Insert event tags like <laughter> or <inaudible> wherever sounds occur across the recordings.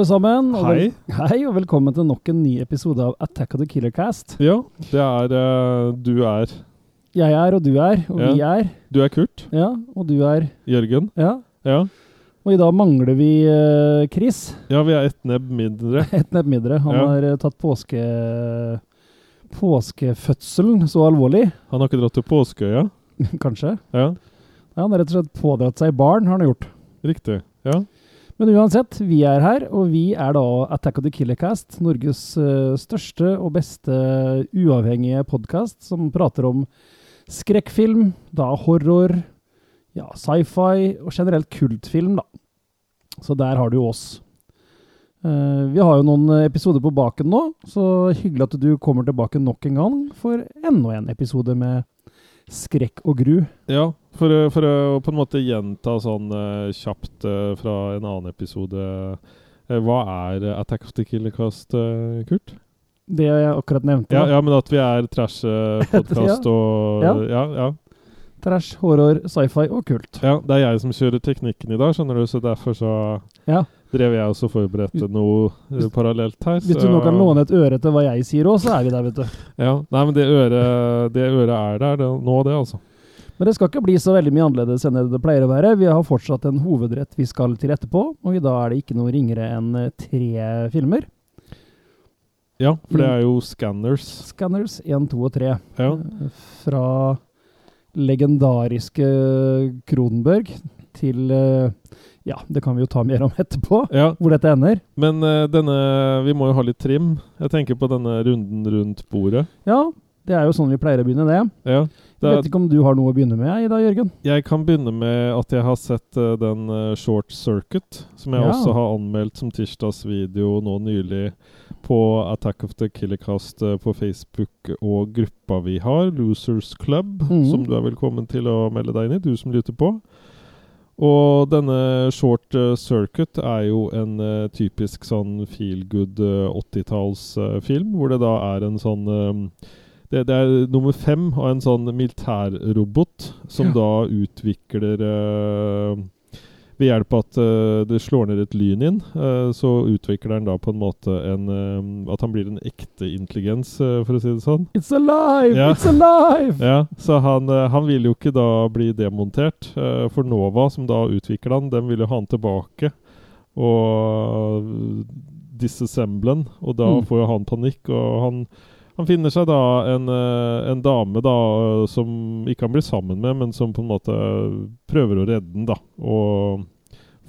alle sammen. Og Hei. hei, og velkommen til nok en ny episode av Attack of the Killer Cast. Ja, det er uh, Du er Jeg er, og du er, og vi er. Du er Kurt. Ja, og du er. Jørgen. Ja. Ja. Og i dag mangler vi uh, Chris. ja, vi er ett nebb mindre. <laughs> Et nebb mindre. Han Ja. har uh, tatt påske... Påskefødselen så alvorlig, Han har ikke dratt til Påskeøya. <laughs> kanskje. Ja, Ja, han har rett og slett pådratt seg barn, har han gjort. riktig. Ja. Men uansett, vi er her, og vi er da Attack of the Killer Cast, Norges eh, største og beste uavhengige podkast som prater om skrekkfilm, da horror, ja, sci-fi og generelt kultfilm, da. Så der har du jo oss. Eh, vi har jo noen episoder på baken nå, så hyggelig at du kommer tilbake nok en gang for enda en episode med skrekk og gru. ja for, å- for å på en måte gjenta sånn uh, kjapt uh, fra en annen episode uh, Hva er eh, Attack of the Killer Cast, eh, Kurt? Det jeg akkurat nevnte. Ja, ja, men at vi er trash-podkast <laughs> og Ja. ja, ja. Trash, horror, sci-fi og kult. Ja, det er jeg som kjører teknikken i dag, skjønner du, så derfor så Ja. Drev jeg også forberedte noe eh, parallelt her. Hvis du nå kan låne et øre til hva jeg sier òg, så er vi der, vet du. <laughs> Ja, Nei, men det øret, det øret er der det, nå, det, altså. Men det skal ikke bli så veldig mye annerledes enn det pleier å være. Vi har fortsatt en hovedrett vi skal til etterpå, og i dag er det ikke noe ringere enn eh, tre filmer. Ja, for det er jo Scanners. Scanners 1, 2 og 3. Ja. Eh, Fra legendariske Kronenberg til eh, Ja, det kan vi jo ta mer om <laughs> etterpå, ja. hvor dette ender. Men uh, denne Vi må jo ha litt trim. Jeg tenker på denne runden rundt bordet. Ja, det er jo sånn vi pleier å begynne, det. Ja. Jeg vet er, ikke om du har noe å begynne med i dag, Jørgen? jeg kan begynne med at jeg har sett uh, den uh, Short Circuit, som jeg Ja. også har anmeldt som tirsdagsvideo nå nylig på Attack of the Killercast på Facebook og gruppa vi har, Losers Club, mm. som du er velkommen til å melde deg inn i, du som lytter på. Og denne Short eh, Circuit er jo en eh, typisk sånn feel good 80-tallsfilm, hvor det da er en sånn eh, det, det er nummer fem av en sånn militærrobot som Ja. da utvikler eh, Ved hjelp av at uh, det slår ned et lyn inn, uh, så utvikler han da på en måte en uh, At han blir en ekte intelligens, for å si det sånn. It's alive! Ja. It's alive! Ja, Så han, han vil jo ikke da bli demontert. for Nova, som da utvikler han, den vil jo ha han tilbake. Og disassemble han. Og da Mm. får jo han panikk, og han han finner seg da en, eh, en dame da eh, som ikke han blir sammen med, men som på en måte prøver å redde den, da. Og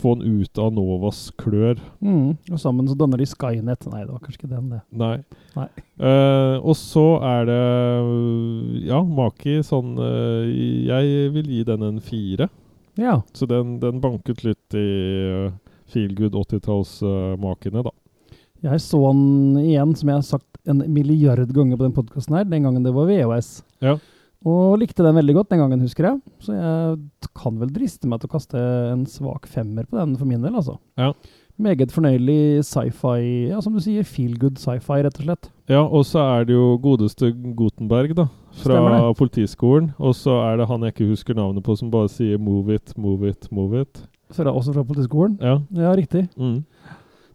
få den ut av Novas klør. Mm. Og sammen så danner de Skynet. Nei, det var kanskje ikke den, det. Nei. Nei. Uh, og så er det Ja, Maki sånn uh, Jeg vil gi den en fire. Ja. Så den, den banket litt i uh, feel good 80-tallsmakene, da. Jeg så den igjen, som jeg har sagt en milliard ganger på den podkasten her, den gangen det var VHS. Ja. Og likte den veldig godt den gangen, husker jeg. Så jeg kan vel driste meg til å kaste en svak femmer på den for min del, altså. Ja. Meget fornøyelig sci-fi, ja, som du sier, feel good sci-fi, rett og slett. Ja, og så er det jo godeste Gutenberg, da. Fra Politiskolen. Og så er det han jeg ikke husker navnet på, som bare sier 'move it, move it, move it'. Fra, også fra Politiskolen. Ja. Ja, riktig. Mm.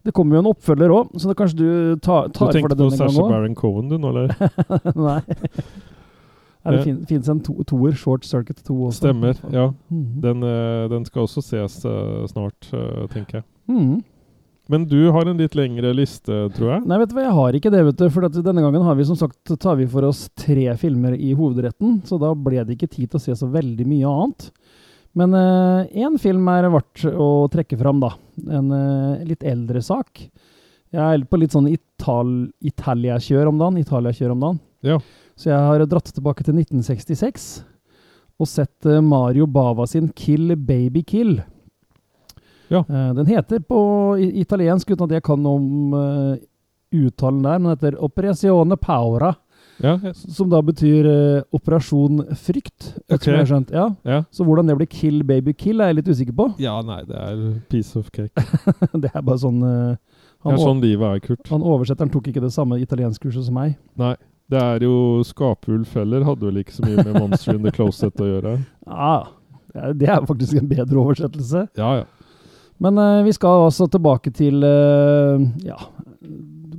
Det kommer jo en oppfølger òg, så det kanskje du tar, Du for deg denne gangen òg. Du tenker på Sasha? Baron Cohen, du nå, eller? <laughs> Nei. Det fin, finnes en to, toer, Short Circuit 2 også? Stemmer. Ja. Mhm. Den, eh, den skal også ses eh, snart, eh, tenker jeg. Mm. Men du har en litt lengre liste, tror jeg? Nei, vet du hva, jeg har ikke det, vet du. For denne gangen har vi som sagt, tar vi for oss tre filmer i hovedretten, så da ble det ikke tid til å se så veldig mye annet. Men én film er verdt å trekke fram, da. En eh, litt eldre sak. Jeg er på litt sånn Ital Italia-kjør om dagen. Italia-kjør om dagen. Ja. Så jeg har dratt tilbake til 1966 og sett eh, Mario Bava sin 'Kill Baby Kill'. Ja. Eh, den heter på italiensk, uten at jeg kan om eh, uttalen der, men den heter 'Operazione Paura'. Ja, ja. Som da betyr uh, Operasjon Frykt. Okay. Ja. ja. Så hvordan det blir Kill Baby Kill, er jeg litt usikker på. <laughs> Ja, nei, det er piece of cake. <laughs> det er bare sånn uh, han, sånn livet er, Kurt. han oversetteren tok ikke det samme italienskkurset som meg. Nei. Det er jo Skapulf heller hadde vel ikke så mye med Monster in the Closet å gjøre. <laughs> Ja, det er, faktisk en bedre oversettelse. Ja, ja. Men uh, vi skal altså tilbake til ja,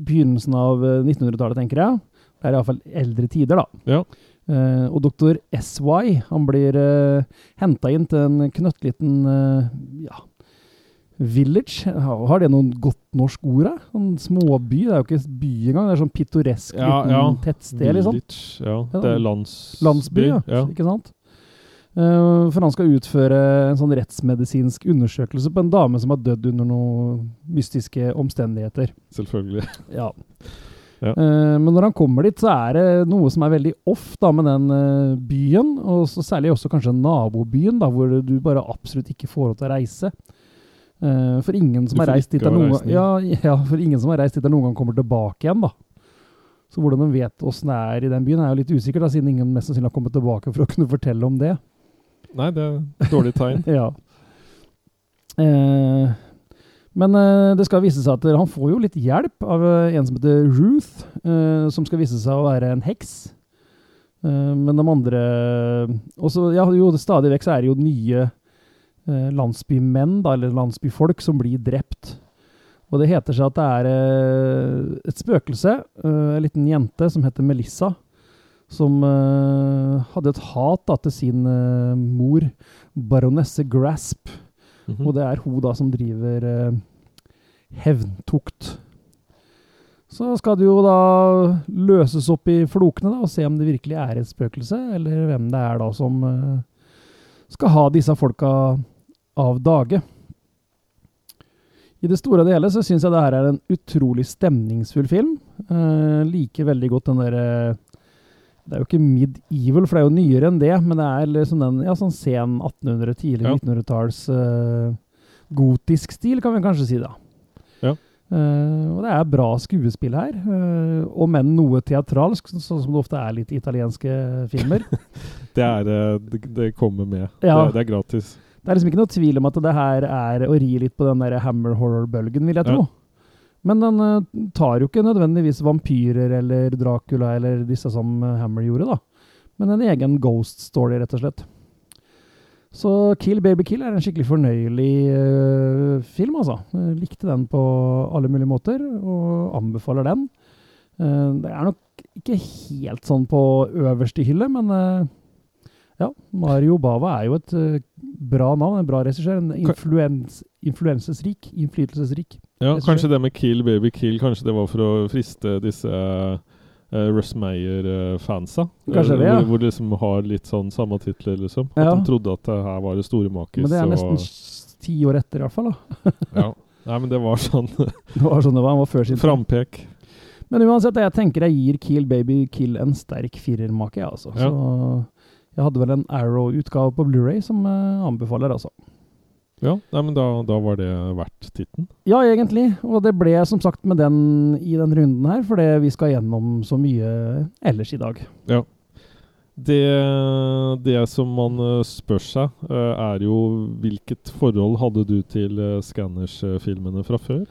begynnelsen av eh, 1900-tallet, tenker jeg. Det er iallfall eldre tider, da. Ja. Uh, og doktor SY han blir uh, henta inn til en knøttliten uh, ja, village. Har det noen godt norsk ord? da? En småby? Det er jo ikke by engang. Det er sånn pittoresk Ja, liten ja. tettsted, liksom. Ja. Ja. Det er lands... Landsby, ja. ja. Ikke sant? Uh, for han skal utføre en sånn rettsmedisinsk undersøkelse på en dame som har dødd under noen mystiske omstendigheter. Selvfølgelig. Ja. Ja. Uh, men når han kommer dit, så er det noe som er veldig off da, med den uh, byen, og så særlig også kanskje nabobyen, da, hvor du bare absolutt ikke får lov til å reise. Uh, for ingen som har reist dit, er noen, ja, ja, for ingen som har reist dit, der noen gang kommer tilbake igjen. da. Så hvordan de vet åssen det er i den byen, er jo litt usikkert, da, siden ingen mest sannsynlig har kommet tilbake for å kunne fortelle om det. Nei, det er et dårlig tegn. <laughs> Ja. Eh, men eh, det skal vise seg at han får jo litt hjelp av eh, en som heter Ruth, eh, som skal vise seg å være en heks. Men de andre også, ja, jo, Stadig vekk så er det jo nye landsbymenn, da, eller landsbyfolk, som blir drept. Og det heter seg at det er et spøkelse, en liten jente som heter Melissa, som hadde et hat da, til sin mor, baronesse Grasp. Mhm. Og det er hun da som driver eh, hevntukt. Så skal det jo da løses opp i flokene da, og se om det virkelig er et spøkelse, eller hvem det er da som eh, skal ha disse folka av dage. I det store og hele så syns jeg det her er en utrolig stemningsfull film. Eh, liker veldig godt den derre Det er jo ikke medieval, for det er jo nyere enn det, men det er liksom den ja, sånn sen 1800-, tidlig Ja. 1900-talls uh, gotisk stil, kan vi kanskje si, da. Ja. Uh, og det er bra skuespill her, uh, og men noe teatralsk, sånn som det ofte er litt italienske filmer. <laughs> Det, er, eh, det, det kommer med. Ja. Det, det er gratis. Det er liksom ikke noe tvil om at det her er å ri litt på den der hammer horror-bølgen, vil jeg tro. Men den eh, tar jo ikke nødvendigvis vampyrer eller Dracula eller disse som eh, Hammer gjorde, da. Men en egen ghost story, rett og slett. Så Kill Baby Kill er en skikkelig fornøyelig uh, film, altså. Jeg likte den på alle mulige måter, og anbefaler den. Uh, det er nok ikke helt sånn på øverste hylle, men uh, ja, Mario Bava er jo et bra navn, en bra regissør. En influens, influensesrik, innflytelsesrik. Ja, kanskje det med Kill Baby Kill Kanskje det var for å friste disse uh, Russ Meyer-fansa. Kanskje det, ja. hvor, hvor de liksom har litt sånn samme titler, liksom. Ja. At de trodde at det her var det store makis. Men det er nesten og, ti år etter, i hvert fall. da. <laughs> <laughs> ja. Nei, men det var sånn <laughs> Det var sånn det var, han var før sin frampek. Men uansett, jeg tenker jeg gir Kill Baby Kill en sterk firermake, jeg, altså. Ja. Så jeg hadde vel en Arrow-utgave på Blu-ray som jeg anbefaler, altså. Ja, nei, men da, da var det verdt titten. Ja, egentlig. Og det ble som sagt med den i den runden her, fordi vi skal gjennom så mye ellers i dag. Det, det som man eh, spør seg, eh, er jo hvilket forhold hadde du til uh, Scanners-filmene fra før?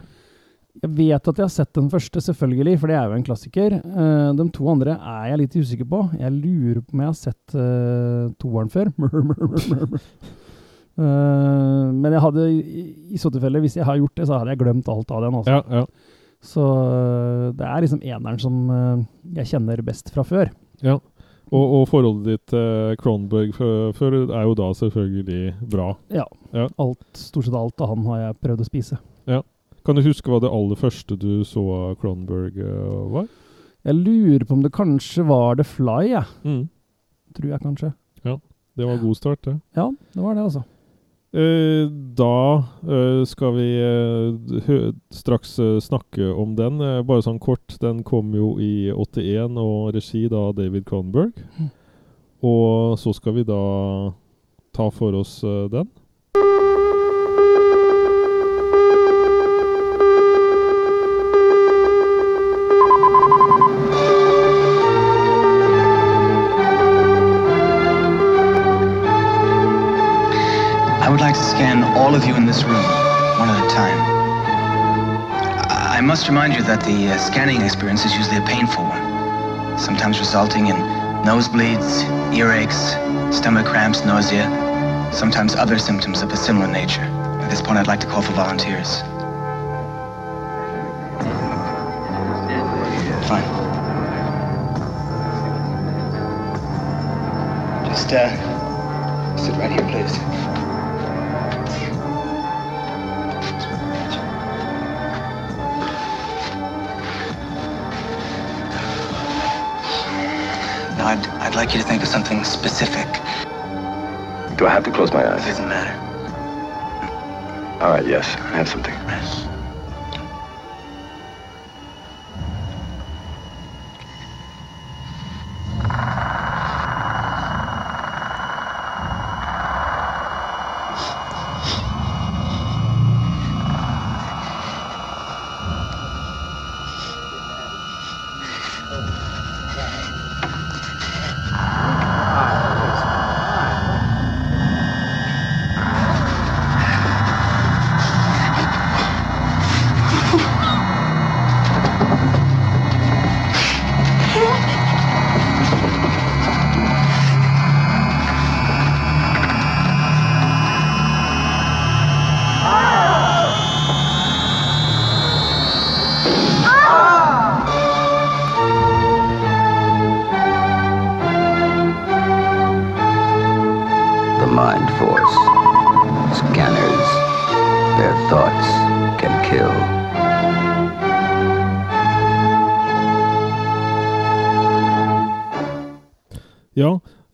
Jeg vet at jeg har sett den første, selvfølgelig, for det er jo en klassiker. Eh, de to andre er jeg litt usikker på. Jeg lurer på om jeg har sett eh, toeren før. <laughs> <laughs> Eh, men jeg hadde, i, i så tilfelle, hvis jeg har gjort det, så hadde jeg glemt alt av den. Også. Ja, ja. Så eh, det er liksom eneren som eh, jeg kjenner best fra før. ja. Og, og forholdet ditt til Kronberg før, er jo da selvfølgelig bra. Ja. Ja. Alt, stort sett alt av han har jeg prøvd å spise. Kan du huske hva det aller første du så av Kronberg var? Jeg lurer på om det kanskje var The Fly, jeg. Mm. Tror jeg kanskje. Det var god start, det. Ja, det var det, altså. Eh, da eh, skal vi eh, straks snakke om den. Bare sånn kort, den kom jo i 81, og regi da David Cronberg. Mm. Og så skal vi da ta for oss den. All of you in this room, one at a time. I I must remind you that the uh, scanning experience is usually a painful one, sometimes resulting in nosebleeds, earaches, stomach cramps, nausea, sometimes other symptoms of a similar nature. At this point, I'd like to call for volunteers. Fine. Just, uh, sit right here, please. I'd, like you to think of something specific. Do I have to close my eyes? It doesn't matter. All right, yes, I have something.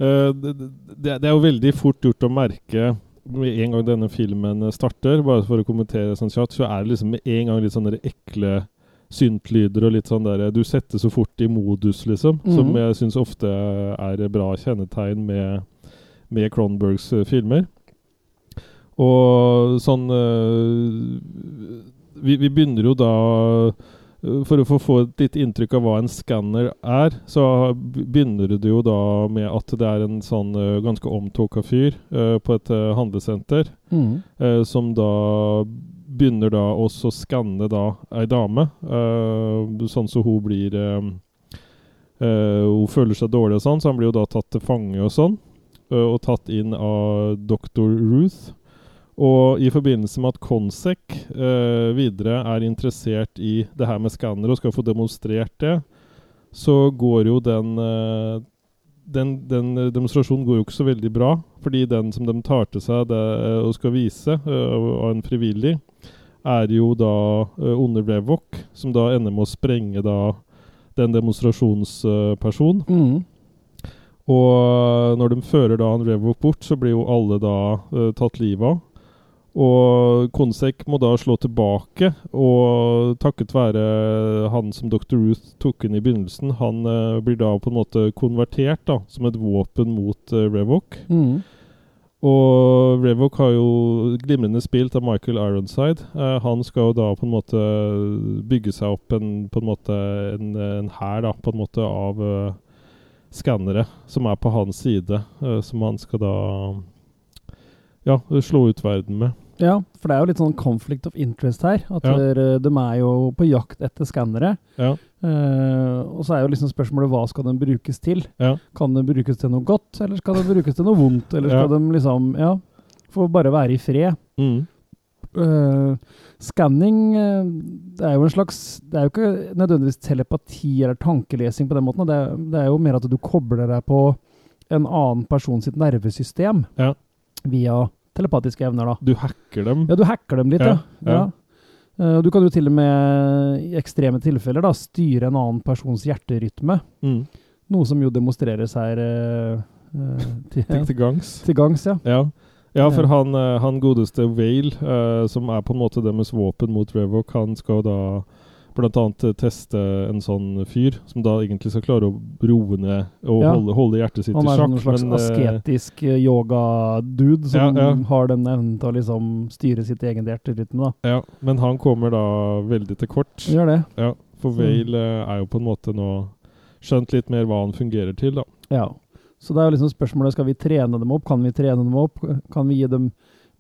Det, det, det er jo veldig fort gjort å merke med en gang denne filmen starter, bare for å kommentere sånn kjapt, så er det liksom med en gang litt sånne ekle syntlyder og litt sånn der Du setter så fort i modus, liksom, som Mhm. jeg syns ofte er bra kjennetegn med, med Cronbergs eh, filmer. Og sånn eh, vi, vi begynner jo da eh, For å få, et litt inntrykk av hva en skanner er, så begynner du jo da med at det er en sånn eh, ganske omtåka fyr uh, på et uh, handlesenter, Mm. uh, som da begynner da også å skanne da ei dame, eh, sånn så hun blir eh, eh, Hun føler seg dårlig og sånn, så han blir jo da tatt til fange og sånn, eh, og tatt inn av dr. Ruth. Og i forbindelse med at Consec eh, videre er interessert i det her med skanner og skal få demonstrert det, så går jo den eh, den, den demonstrasjonen går jo ikke så veldig bra, fordi den som de tar til seg det, eh, og skal vise, eh, av en frivillig, er jo da eh, onde Revok, som da ender med å sprenge da den demonstrasjonspersonen. Mm. Og når de fører da en Revok bort, så blir jo alle da eh, tatt livet av. Og Konsek må da slå tilbake, og takket være han som Dr. Ruth tok inn i begynnelsen, han eh, blir da på en måte konvertert da, som et våpen mot uh, Revok. Mm. Og Revok har jo glimrende spilt av Michael Ironside. Eh, han skal jo da på en måte bygge seg opp en på en måte en, en hær da, på en måte av uh, skannere som er på hans side, uh, som han skal da ja, slå ut verden med. Ja, for det er jo litt sånn conflict of interest her. At Ja. der, de er jo på jakt etter skannere. Ja, Uh, og så er jo liksom spørsmålet hva skal den brukes til? ja, Kan den brukes til noe godt, eller skal den brukes til noe vondt? Eller skal Ja. de liksom Ja, få bare være i fred. mm, Uh, skanning eh, Det er jo en slags Det er jo ikke nødvendigvis telepati eller tankelesing på den måten. Det er, det er jo mer at du kobler deg på en annen person sitt nervesystem Ja. via telepatiske evner, da. Du hacker dem. Ja, du hacker dem litt, ja. Ja, ja. Eh, du kan jo til og med i ekstreme tilfeller da, styre en annen persons hjerterytme. Mm. Noe som jo demonstreres her eh, <laughs> til, Til, gangs. til gangs, ja. Ja. ja, for han, han godeste Whale, uh, som er på en måte deres våpen mot Revok, han skal da blant annet eh, teste en sånn fyr, som da egentlig skal klare å roe ned og Ja. holde, holde hjertet sitt Han i er sjakk. sånn slags men, eh, asketisk eh, yoga-dude som Ja, ja. har den evnen til å liksom styre sitt eget hjerterytme, da. ja, men han kommer da veldig til kort. Gjør det. Ja, for Mm. Eh, er jo på en måte nå skjønt litt mer hva han fungerer til, da. Ja. Så det er jo liksom spørsmålet skal vi trene dem opp. Kan vi trene dem opp? Kan vi gi dem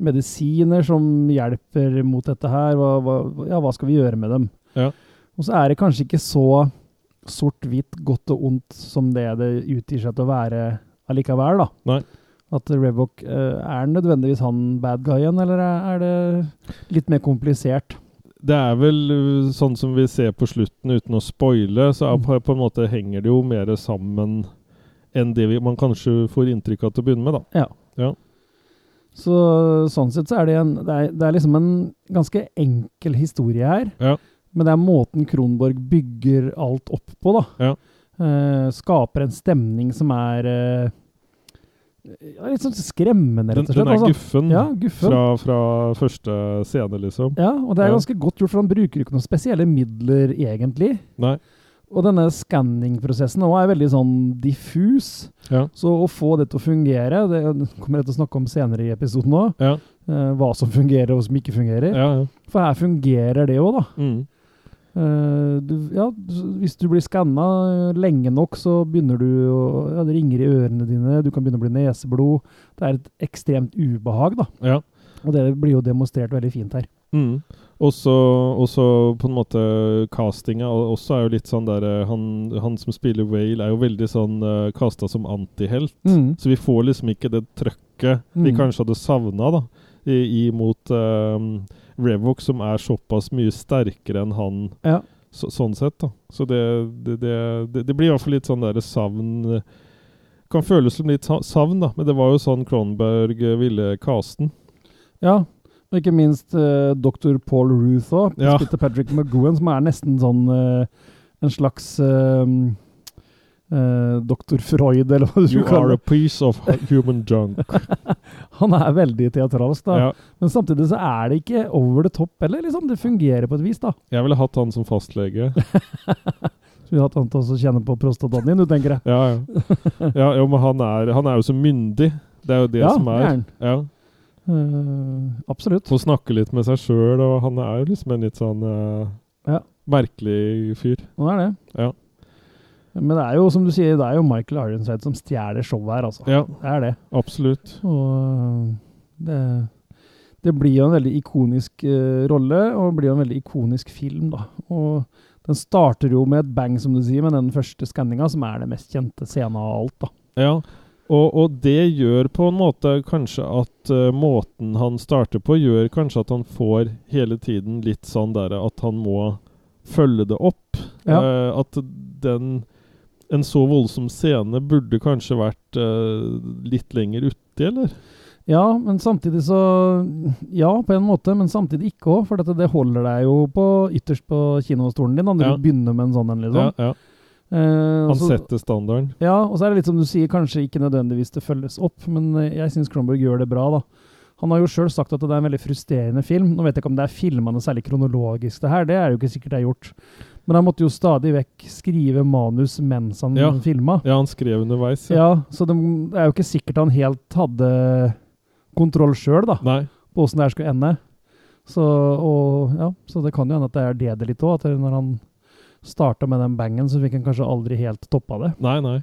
medisiner som hjelper mot dette her? Hva, hva, ja, hva skal vi gjøre med dem? Ja. Og så er det kanskje ikke så sort-hvitt, godt og ondt som det det utgir seg til å være allikevel, da. Nei. At Revok eh, Er nødvendigvis han bad guyen, eller er det litt mer komplisert? Det er vel uh, sånn som vi ser på slutten, uten å spoile, så er Mm. på, en måte henger det jo mer sammen enn det vi, man kanskje får inntrykk av til å begynne med, da. Ja Så sånn sett så er det en Det er, det er liksom en ganske enkel historie her. Ja. Men det er måten Kronborg bygger alt opp på, da. Ja. Uh, skaper en stemning som er uh, ja, litt sånn skremmende, Den, rett og slett. den er altså. guffen Ja, guffen. fra, fra første scene, liksom. Ja, og det er ganske godt gjort, for han bruker ikke noen spesielle midler, egentlig. Nei. Og denne skanningsprosessen nå er veldig sånn diffus. Ja. Så å få det til å fungere, det kommer jeg til å snakke om senere i episoden òg, Ja. Uh, hva som fungerer og som ikke fungerer. Ja, ja. For her fungerer det òg, da. Mm. Eh, ja, hvis du blir skanna lenge nok, så begynner du å ja, Det ringer i ørene dine, du kan begynne å bli neseblod. Det er et ekstremt ubehag, da. ja. Og det blir jo demonstrert veldig fint her. Mm. Og så på en måte castinga også er jo litt sånn der eh, Han, han som spiller Whale, er jo veldig sånn uh, casta som antihelt. Mm. Så vi får liksom ikke det trøkket vi Mm. kanskje hadde savna da, i, imot um, Revok, som er såpass mye sterkere enn han Ja. så, sånn sett. da. Så det, det, det, det, blir i hvert fall litt sånn der savn eh, Kan føles som litt savn, da, men det var jo sånn Kronberg ville ville casten. Ja, og ikke minst uh, dr. Paul Ruth òg, Ja. spilte Patrick McGowan, som er nesten sånn uh, en slags uh, Dr. Freud, eller hva du You are a piece of human junk. <laughs> Han er veldig teatralsk, da. Ja, Men samtidig så er det ikke over the top heller, liksom. Det fungerer på et vis, da. jeg ville hatt han som fastlege. <laughs> Vi har hatt han til å kjenne på prostataen din, du tenker jeg. Ja, ja. ja jo, men han er, han er jo så myndig. Det er jo det Ja, som er. Gjerne. Ja. uh, absolutt. Får snakke litt med seg sjøl, og han er jo liksom en litt sånn uh, Ja. merkelig fyr. Han er det. Ja. Men det er jo, som du sier, det er jo Michael Ironside som stjeler showet her, altså. Ja, Det er det. absolutt. Og øh, det, det blir jo en veldig ikonisk uh, rolle, og blir jo en veldig ikonisk film, da. Og den starter jo med et bang, som du sier, med den første skanninga, som er det mest kjente scenen av alt, da. Ja, og, og det gjør på en måte kanskje at uh, måten han starter på, gjør kanskje at han får hele tiden litt sånn der at han må følge det opp. Ja. Uh, at den En så voldsom scene burde kanskje vært uh, litt lenger uti, eller? Ja, men samtidig så Ja, på en måte, men samtidig ikke òg, for dette, det holder deg jo på ytterst på kinostolen din når Ja. du begynner med en sånn en, liksom. Ja, ja. Uh, Han setter standarden. Ja, og så er det litt som du sier, kanskje ikke nødvendigvis det følges opp, men eh, jeg syns Kronberg gjør det bra, da. Han har jo sjøl sagt at det er en veldig frustrerende film. Nå vet jeg ikke om det er filmene særlig kronologisk, det her, det er jo ikke sikkert det er gjort. Men han måtte jo stadig vekk skrive manus mens han Ja. filma. Ja, han skrev underveis. Ja, så det, er jo ikke sikkert han helt hadde kontroll sjøl, på åssen det her skulle ende. Så, og, ja, så det kan jo hende at det er det det litt òg, at når han starta med den bangen, så fikk han kanskje aldri helt toppa det. Nei, nei.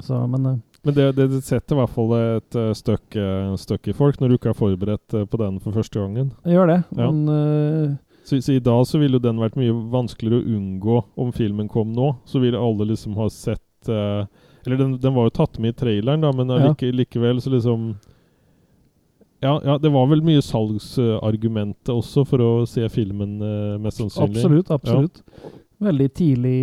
Så, men eh, Men det, det, det setter i hvert fall et uh, støkk, eh, i folk når du ikke er forberedt eh, på den for første gangen. Jeg gjør det. Ja. Men eh, Så, så i dag så ville jo den vært mye vanskeligere å unngå om filmen kom nå. Så ville alle liksom ha sett uh, Eller den, den var jo tatt med i traileren, da, men Ja. like, likevel så liksom ja, ja, det var vel mye salgsargumentet også for å se filmen, uh, mest sannsynlig. Absolutt, absolutt. Veldig tidlig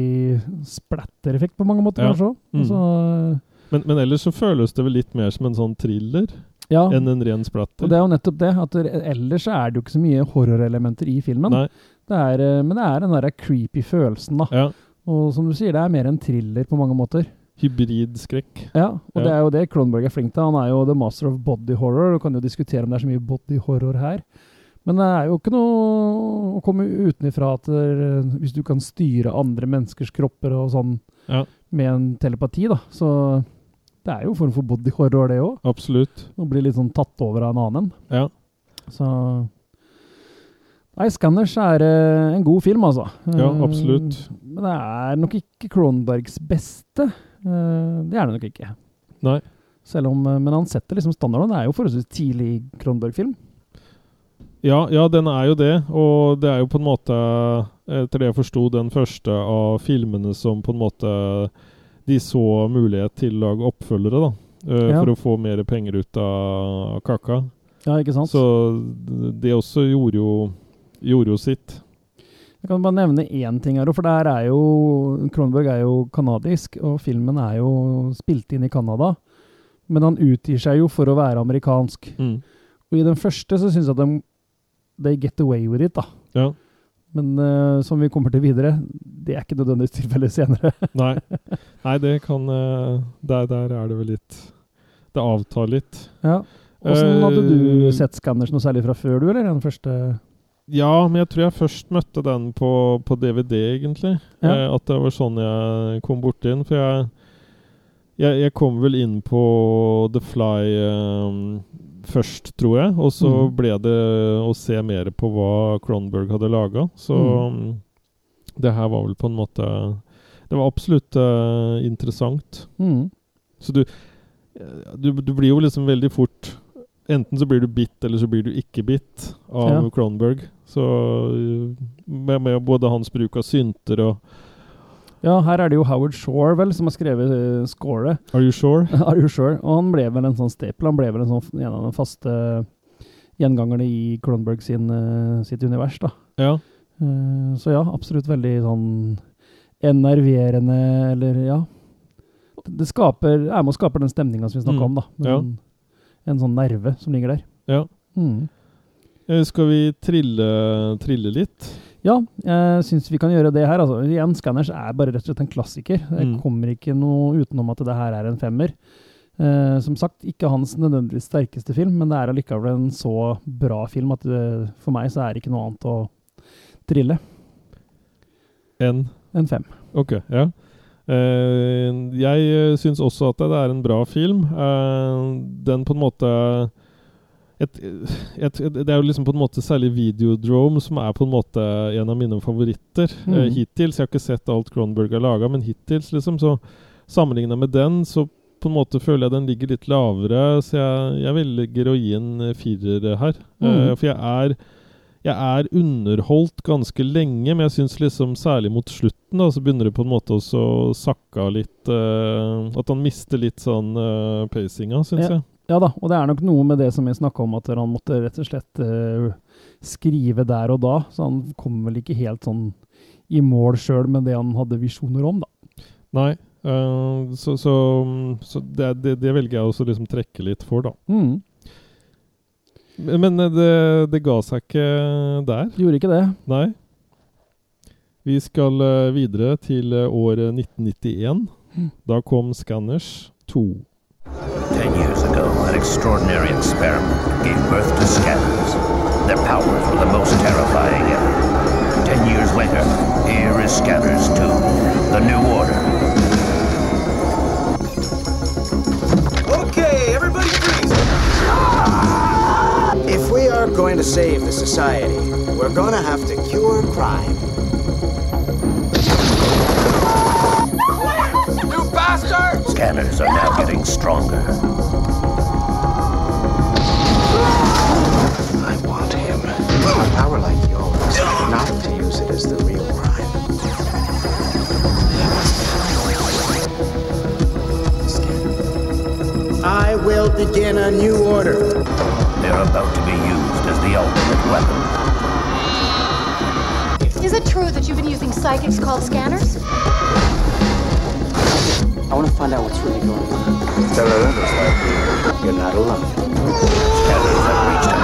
splattereffekt på mange måter, Ja. kanskje òg. Mm. Altså, Men, men ellers så føles det vel litt mer som en sånn thriller ja, enn en ren splatter. og det er jo nettopp det. At ellers så er det jo ikke så mye horrorelementer i filmen. Det er, eh, men det er den derre creepy følelsen, da. ja. Og som du sier, det er mer en thriller på mange måter. Hybridskrekk. Ja, og Ja. det er jo det Cronberg er flink til. Han er jo the master of body horror. Du kan jo diskutere om det er så mye body horror her. Men det er jo ikke noe å komme utenifra at eh, hvis du kan styre andre menneskers kropper og sånn Ja. med en telepati, da, så det er jo en form for body horror, det òg. Absolutt. Å bli litt sånn tatt over av en annen. Ja. Så Nei, Scanners er uh, en god film, altså. Ja, absolutt. absolutt. Men det er nok ikke Kronbergs beste. Uh, det er det nok ikke. Nei. Selv om, eh, men han setter liksom standarden. Det er jo forholdsvis tidlig Kronberg-film. Ja, ja, den er jo det. Og det er jo på en måte, etter det jeg forsto, den første av filmene som på en måte de så mulighet til å lage oppfølgere, da. Uh, Ja. for å få mer penger ut av kaka. Ja, ikke sant? Så det også gjorde jo, gjorde jo sitt. Jeg kan bare nevne én ting her, for der er jo Kronberg er jo kanadisk, og filmen er jo spilt inn i Canada. Men han utgir seg jo for å være amerikansk. Mm. Og i den første så syns jeg at de they get away with it, da. Ja. Men uh, som vi kommer til videre, det er ikke nødvendigvis tilfellet senere. <laughs> Nei. Nei, det kan uh, der, der er det vel litt Det avtar litt. ja. Åssen hadde du Eh, sett Scanners noe særlig fra før, du, eller? Den første Ja, men jeg tror jeg først møtte den på, på DVD, egentlig. Ja. Eh, at det var sånn jeg kom borti den. For jeg, jeg, jeg kom vel inn på The Fly eh, først, tror jeg. Og så mm. ble det å se mer på hva Cronberg hadde laga. Så Mhm. mm, det her var vel på en måte Det var absolutt uh, interessant. mm. Så du, eh, du Du blir jo liksom veldig fort Enten så blir du bitt, eller så blir du ikke bitt av Ja. Cronberg. Så uh, med, med både hans bruk av synter og Ja, her er det jo Howard Shore, vel, som har skrevet uh, scoret. Are you sure? <laughs> Are you sure? Og han ble vel en sånn staple. Han ble vel en sånn, en av de faste gjengangerne i Cronberg sin, uh, sitt univers, da. Ja. Uh, så ja, absolutt veldig sånn enerverende, eller ja. Det skaper, er med og skaper den stemninga som vi snakka Mm. om, da. Ja. En, en sånn nerve som ligger der. ja. Mm. Eh, Skal vi trille, trille litt? Ja, jeg syns vi kan gjøre det her. Altså, igjen, Scanners er bare rett og slett en klassiker. Det Mm. kommer ikke noe utenom at det her er en femmer. Eh, som sagt, ikke hans nødvendigvis sterkeste film, men det er allikevel en så bra film at det, for meg så er det ikke noe annet å trille En? enn fem. Ok, ja. Eh, jeg syns også at det er en bra film. Eh, den på en måte et, et, Det er jo liksom på en måte særlig Videodrome som er på en måte en av mine favoritter Mm. eh, hittils. Jeg har ikke sett alt Cronberg har laga, men hittils, liksom. Så sammenligna med den, så på en måte føler jeg den ligger litt lavere. Så jeg, jeg velger å gi en eh, firer her. Mm. Uh, for jeg er jeg er underholdt ganske lenge, men jeg syns liksom særlig mot slutten da, så begynner det på en måte også å sakke av litt uh, At han mister litt sånn uh, pacinga, syns Ja. jeg. Ja da, og det er nok noe med det som vi snakka om, at han måtte rett og slett uh, skrive der og da. Så han kom vel ikke helt sånn i mål sjøl med det han hadde visjoner om, da. Nei. uh, så så, så det, det, det velger jeg også liksom trekke litt for, da. Mm. Men eh, det, det ga seg ikke der. Gjorde ikke det. Nei. Vi skal eh, videre til eh, året 1991. Da kom Scanners 2. Ten years ago, an extraordinary experiment gave birth to scanners. Their powers were the most terrifying ever. Ten years later, here is Scanners 2, the new order. If we are going to save the society, we're gonna have to cure crime. You bastard! Scanners are now getting stronger. I want him. A power like yours, not to use it as the real crime. I will begin a new order. They're about to be used as the ultimate weapon. Is it true that you've been using psychics called scanners? I want to find out what's really going on. Tell you're not alone. Scanners have reached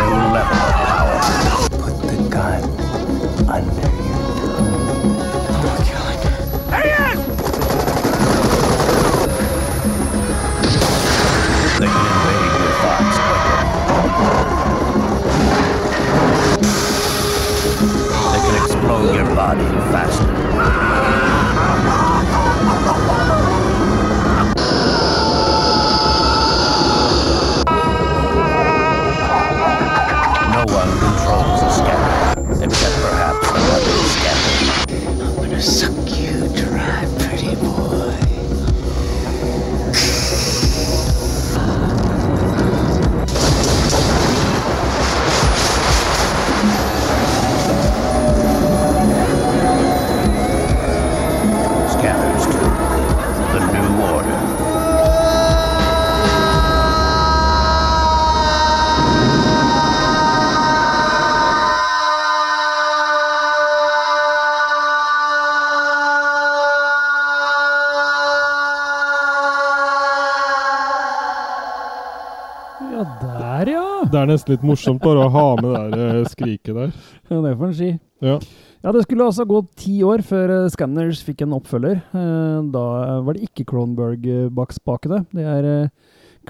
er nesten litt morsomt bare å ha med det der eh, skriket der. Ja, Det får en si. Ja. Ja, Det skulle altså gå ti år før eh, Scanners fikk en oppfølger. Eh, Da var det ikke Cronberg eh, bak spakene. Det er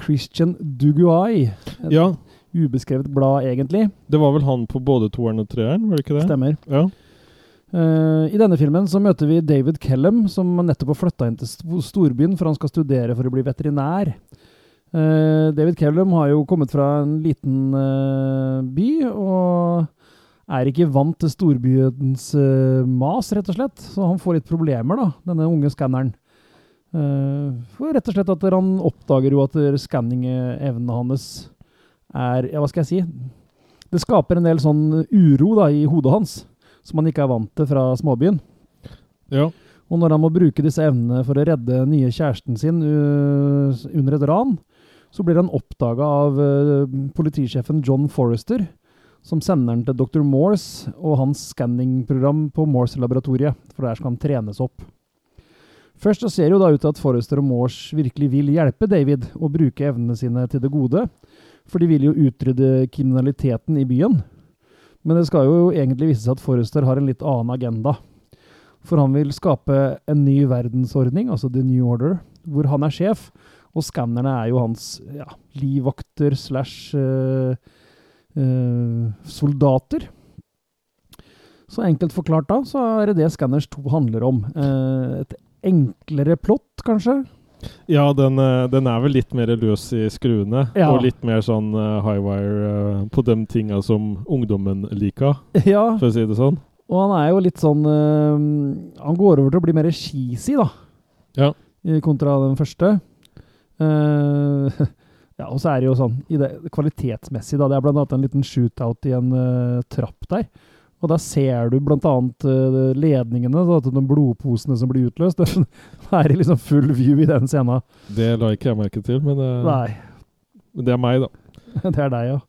Christian Duguay. Et ja. ubeskrevet blad, egentlig. Det var vel han på både toeren og treeren, var det ikke det? Stemmer. Ja. Uh, I denne filmen så møter vi David Kellum, som nettopp har flytta inn til storbyen for han skal studere for å bli veterinær. Eh, David Kellum har jo kommet fra en liten eh, by, og er ikke vant til storbyens eh, mas, rett og slett. Så han får litt problemer, da, denne unge skanneren. For rett og slett at han oppdager jo at skanningevnene hans er Ja, hva skal jeg si? Det skaper en del sånn uro da i hodet hans som han ikke er vant til fra småbyen. ja. Og når han må bruke disse evnene for å redde nye kjæresten sin under et ran, så blir han oppdaga av uh, politisjefen John Forrester, som sender han til Dr. Morse og hans skanningprogram på Morse-laboratoriet, for der skal han trenes opp. Først så ser jo da ut til at Forrester og Morse virkelig vil hjelpe David å bruke evnene sine til det gode, for de vil jo utrydde kriminaliteten i byen. Men det skal jo egentlig vise seg at Forrester har en litt annen agenda. For han vil skape en ny verdensordning, altså The New Order, hvor han er sjef, og skannerne er jo hans ja, livvakter slash uh, uh, soldater. Så enkelt forklart da, så er det det Scanners 2 handler om. Uh, et enklere plott, kanskje? Ja, den, den er vel litt mer løs i skruene. Ja. Og litt mer sånn high wire eh, på de tinga som ungdommen liker, <laughs> ja, for å si det sånn. og han er jo litt sånn Han går over til å bli mer cheesy, da. Ja. Kontra den første. Eh, <laughs> ja, og så er det jo sånn i det, kvalitetsmessig, da. Det er annet en liten shootout i en uh, trapp der. Og da ser du blant annet eh, ledningene, da, de blodposene som blir utløst. <laughs> Det er i liksom full view i den scenen. Det la ikke jeg merke til, men uh, det er meg, da. <laughs> det er deg, ja.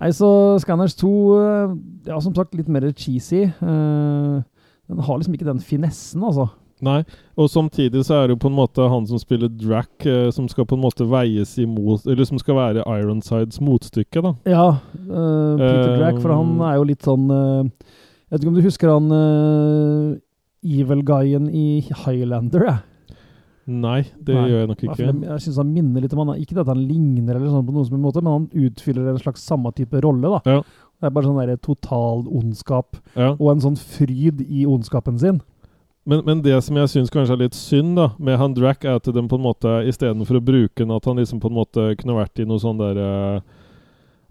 Nei, så Scanners 2 eh, Ja, som sagt, litt mer cheesy. Den har liksom ikke den finessen, altså. Nei, og samtidig så er det jo på en måte han som spiller Drac, eh, som skal på en måte veies imot Eller som skal være Ironsides motstykke, da. Ja, eh, Peter Drac, for han er jo litt sånn eh, Jeg vet ikke om du husker han uh, evil-guyen i Highlander? jeg. Nei, det Nei, gjør jeg nok ikke. Jeg, synes han minner litt om han Ikke at han ligner, eller sånn på noen som en måte, men han utfyller en slags samme type rolle. da. Ja. Det er bare sånn der total ondskap, Ja. og en sånn fryd i ondskapen sin. Men, men det som jeg syns kanskje er litt synd da med han Drack, er at de på en måte istedenfor å bruke den, at han liksom på en måte kunne vært i noe sånn der eh,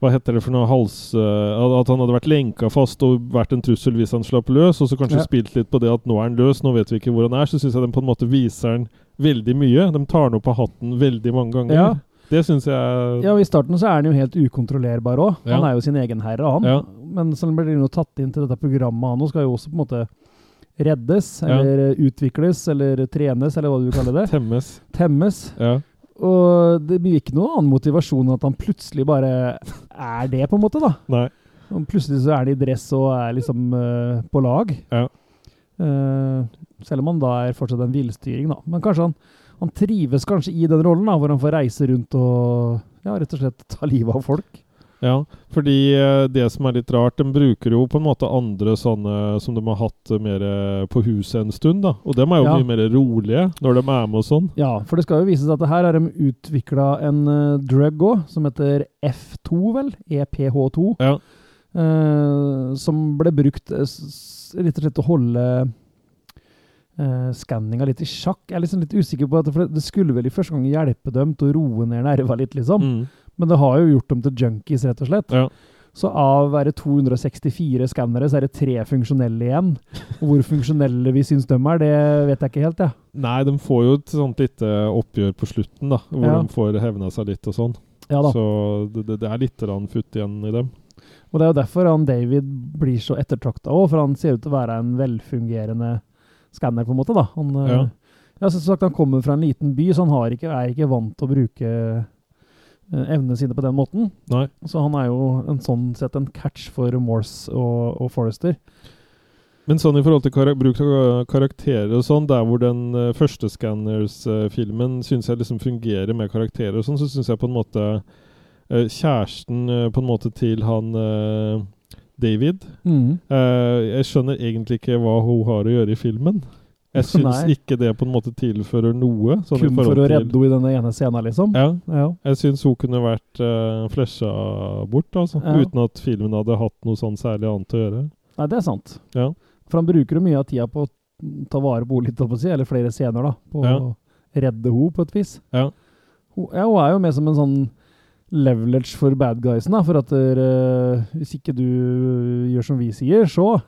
Hva heter det for noe hals... eh, at han hadde vært lenka fast og vært en trussel hvis han slapp løs, og så kanskje Ja. spilt litt på det at nå er han løs, nå vet vi ikke hvor han er. Så syns jeg de på en måte viser han veldig mye. De tar han opp av hatten veldig mange ganger. Ja. Det syns jeg Ja, og I starten så er han jo helt ukontrollerbar òg. Ja. Han er jo sin egen herre, han. Ja. Men så blir han jo tatt inn til dette programmet, han òg skal jo også på en måte reddes, Ja. eller utvikles, eller trenes, eller hva du kaller det. temmes. Temmes. Ja. Og det blir ikke noen annen motivasjon enn at han plutselig bare er det, på en måte, da. Nei. Og plutselig så er han i dress og er liksom uh, på lag. Ja. Uh, selv om han da er fortsatt en villstyring, da. Men kanskje han, han trives kanskje i den rollen, da, hvor han får reise rundt og ja, rett og slett ta livet av folk. Ja, fordi eh, det som er litt rart, de bruker jo på en måte andre sånne som de har hatt eh, mer eh, på huset en stund, da. Og dem er jo Ja. mye mer rolige når de er med og sånn. Ja, for det skal jo vise seg at her har de utvikla en uh, drug òg, som heter F2, vel? EPH2. Ja. eh, som ble brukt eh, rett og slett til å holde uh, skanninga litt i sjakk. Jeg er liksom litt usikker på at det, det skulle vel i første gang hjelpe dem til å roe ned nerva litt, liksom. Mm. Men det har jo gjort dem til junkies, rett og slett. Ja. Så av å være 264 skannere, så er det tre funksjonelle igjen. Og hvor funksjonelle vi syns de er, det vet jeg ikke helt, jeg. Nei, de får jo et sånt lite oppgjør på slutten, da. Hvor Ja. de får hevna seg litt og sånn. Ja. Så det, det, er litt futt igjen i dem. Og det er jo derfor han David blir så ettertrakta òg, for han ser ut til å være en velfungerende skanner, på en måte. da. Han, eh, Ja. ja, som sagt, han kommer fra en liten by, så han har ikke, er ikke vant til å bruke evnene sine på den måten. Nei. Så han er jo en sånn sett en catch for Morse og, og Forrester. Men sånn i forhold til karak bruk av karakterer og sånn, der hvor den uh, første Scanners-filmen syns jeg liksom fungerer med karakterer og sånn, så syns jeg på en måte uh, kjæresten uh, på en måte til han eh, David. mm. Eh, jeg skjønner egentlig ikke hva hun har å gjøre i filmen. Jeg <laughs> syns ikke det på en måte tilfører noe. sånn i Kun for å redde henne i denne ene scenen, liksom? Ja. Ja. Jeg syns hun kunne vært uh, flesja bort, altså. Ja. Uten at filmen hadde hatt noe sånn særlig annet å gjøre. Nei, det er sant. Ja. For han bruker jo mye av tida på å ta vare på henne eller flere scener, da. På å redde henne på et vis. Ja. Hun, ja, hun er jo med som en sånn leverage for bad guysen, da. For at eh, hvis ikke du gjør som vi sier, så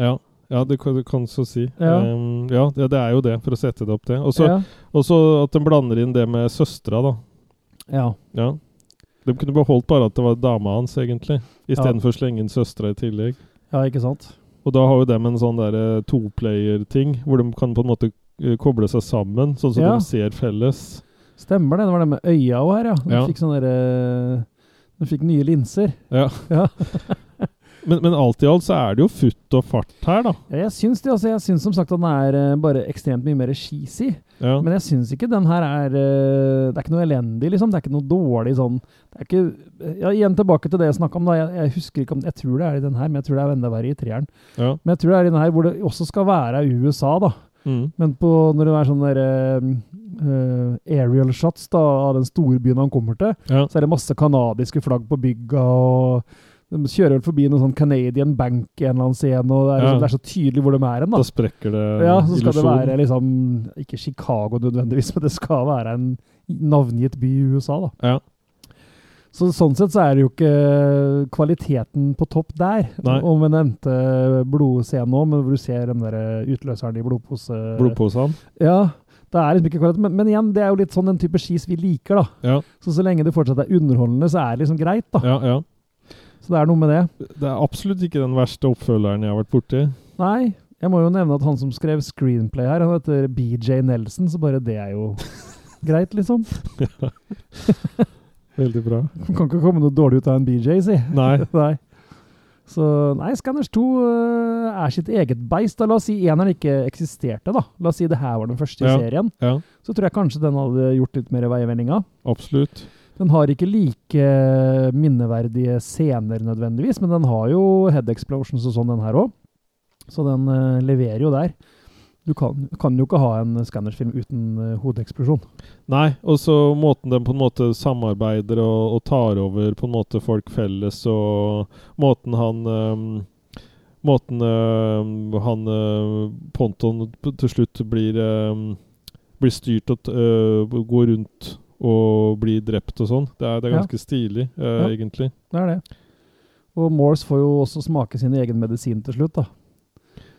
Ja, ja det, kan, det kan så si. Ja. Um, ja, det, det er jo det, for å sette det opp det. Og så Ja. at de blander inn det med søstera, da. Ja. Ja. De kunne beholdt bare at det var dama hans, egentlig. Istedenfor å slenge inn søstera i tillegg. ja, ikke sant? Og da har jo dem en sånn der toplayer-ting, hvor de kan på en måte eh, koble seg sammen, sånn som Ja. de ser felles. Stemmer det. Det var det med øya òg her, ja. De Ja. fikk sånne derre De fikk nye linser. Ja. Ja. <laughs> Men, men alt i alt så er det jo futt og fart her, da. Ja, jeg syns det. altså Jeg syns som sagt at den er eh, bare ekstremt mye mer cheesy. Ja. Men jeg syns ikke den her er eh, Det er ikke noe elendig, liksom. Det er ikke noe dårlig sånn Det er ikke ja, Igjen tilbake til det jeg snakka om, da. Jeg, jeg husker ikke om Jeg tror det er i den her, men jeg tror det er enda verre i treeren. Ja. Men jeg tror det er i den her hvor det også skal være USA, da. Mm. Men på, når det er sånne der, uh, aerial shots da, av den storbyen han kommer til, Ja. så er det masse kanadiske flagg på bygga, og de kjører vel forbi noen sånn Canadian Bank i en eller annen scene, og det er, Ja. liksom, det er så tydelig hvor de er hen. Da da. sprekker det Ja, så skal det være liksom Ikke Chicago nødvendigvis, men det skal være en navngitt by i USA, da. Ja. Så sånn sett så er det jo ikke kvaliteten på topp der. Nei. Om vi nevnte blodscenen òg, hvor du ser den der utløseren i blodpose... Blodposen. Ja, det er liksom ikke kvalitet. Men, men igjen, det er jo litt sånn den type skis vi liker, da. Ja. Så så lenge det fortsatt er underholdende, så er det liksom greit, da. Ja, ja. Så det er noe med det. Det er absolutt ikke den verste oppfølgeren jeg har vært borti. Nei, jeg må jo nevne at han som skrev screenplay her, han heter BJ Nelson, så bare det er jo <laughs> greit, liksom. Veldig bra. Kan ikke komme noe dårlig ut av en BJ, si. Nei. <laughs> nei. Så nei, Scanners 2 øh, er sitt eget beist. Da. La oss si eneren ikke eksisterte, da. La oss si det her var den første i Ja. serien. Ja, Så tror jeg kanskje den hadde gjort litt mer veivendinga. absolutt. Den har ikke like minneverdige scener nødvendigvis, men den har jo head explosions og sånn, den her òg. Så den uh, leverer jo der. Du kan, kan jo ikke ha en Scanners-film uten uh, hodeeksplosjon. Nei, og så måten den på en måte samarbeider og, og tar over på en måte folk felles, og måten han um, Måten øhm, han Ponton til slutt blir øhm, Blir styrt og går rundt og blir drept og sånn. Det er, det er Ja. ganske stilig, uh, Ja. egentlig. Det er det. Og Morse får jo også smake sin egen medisin til slutt, da.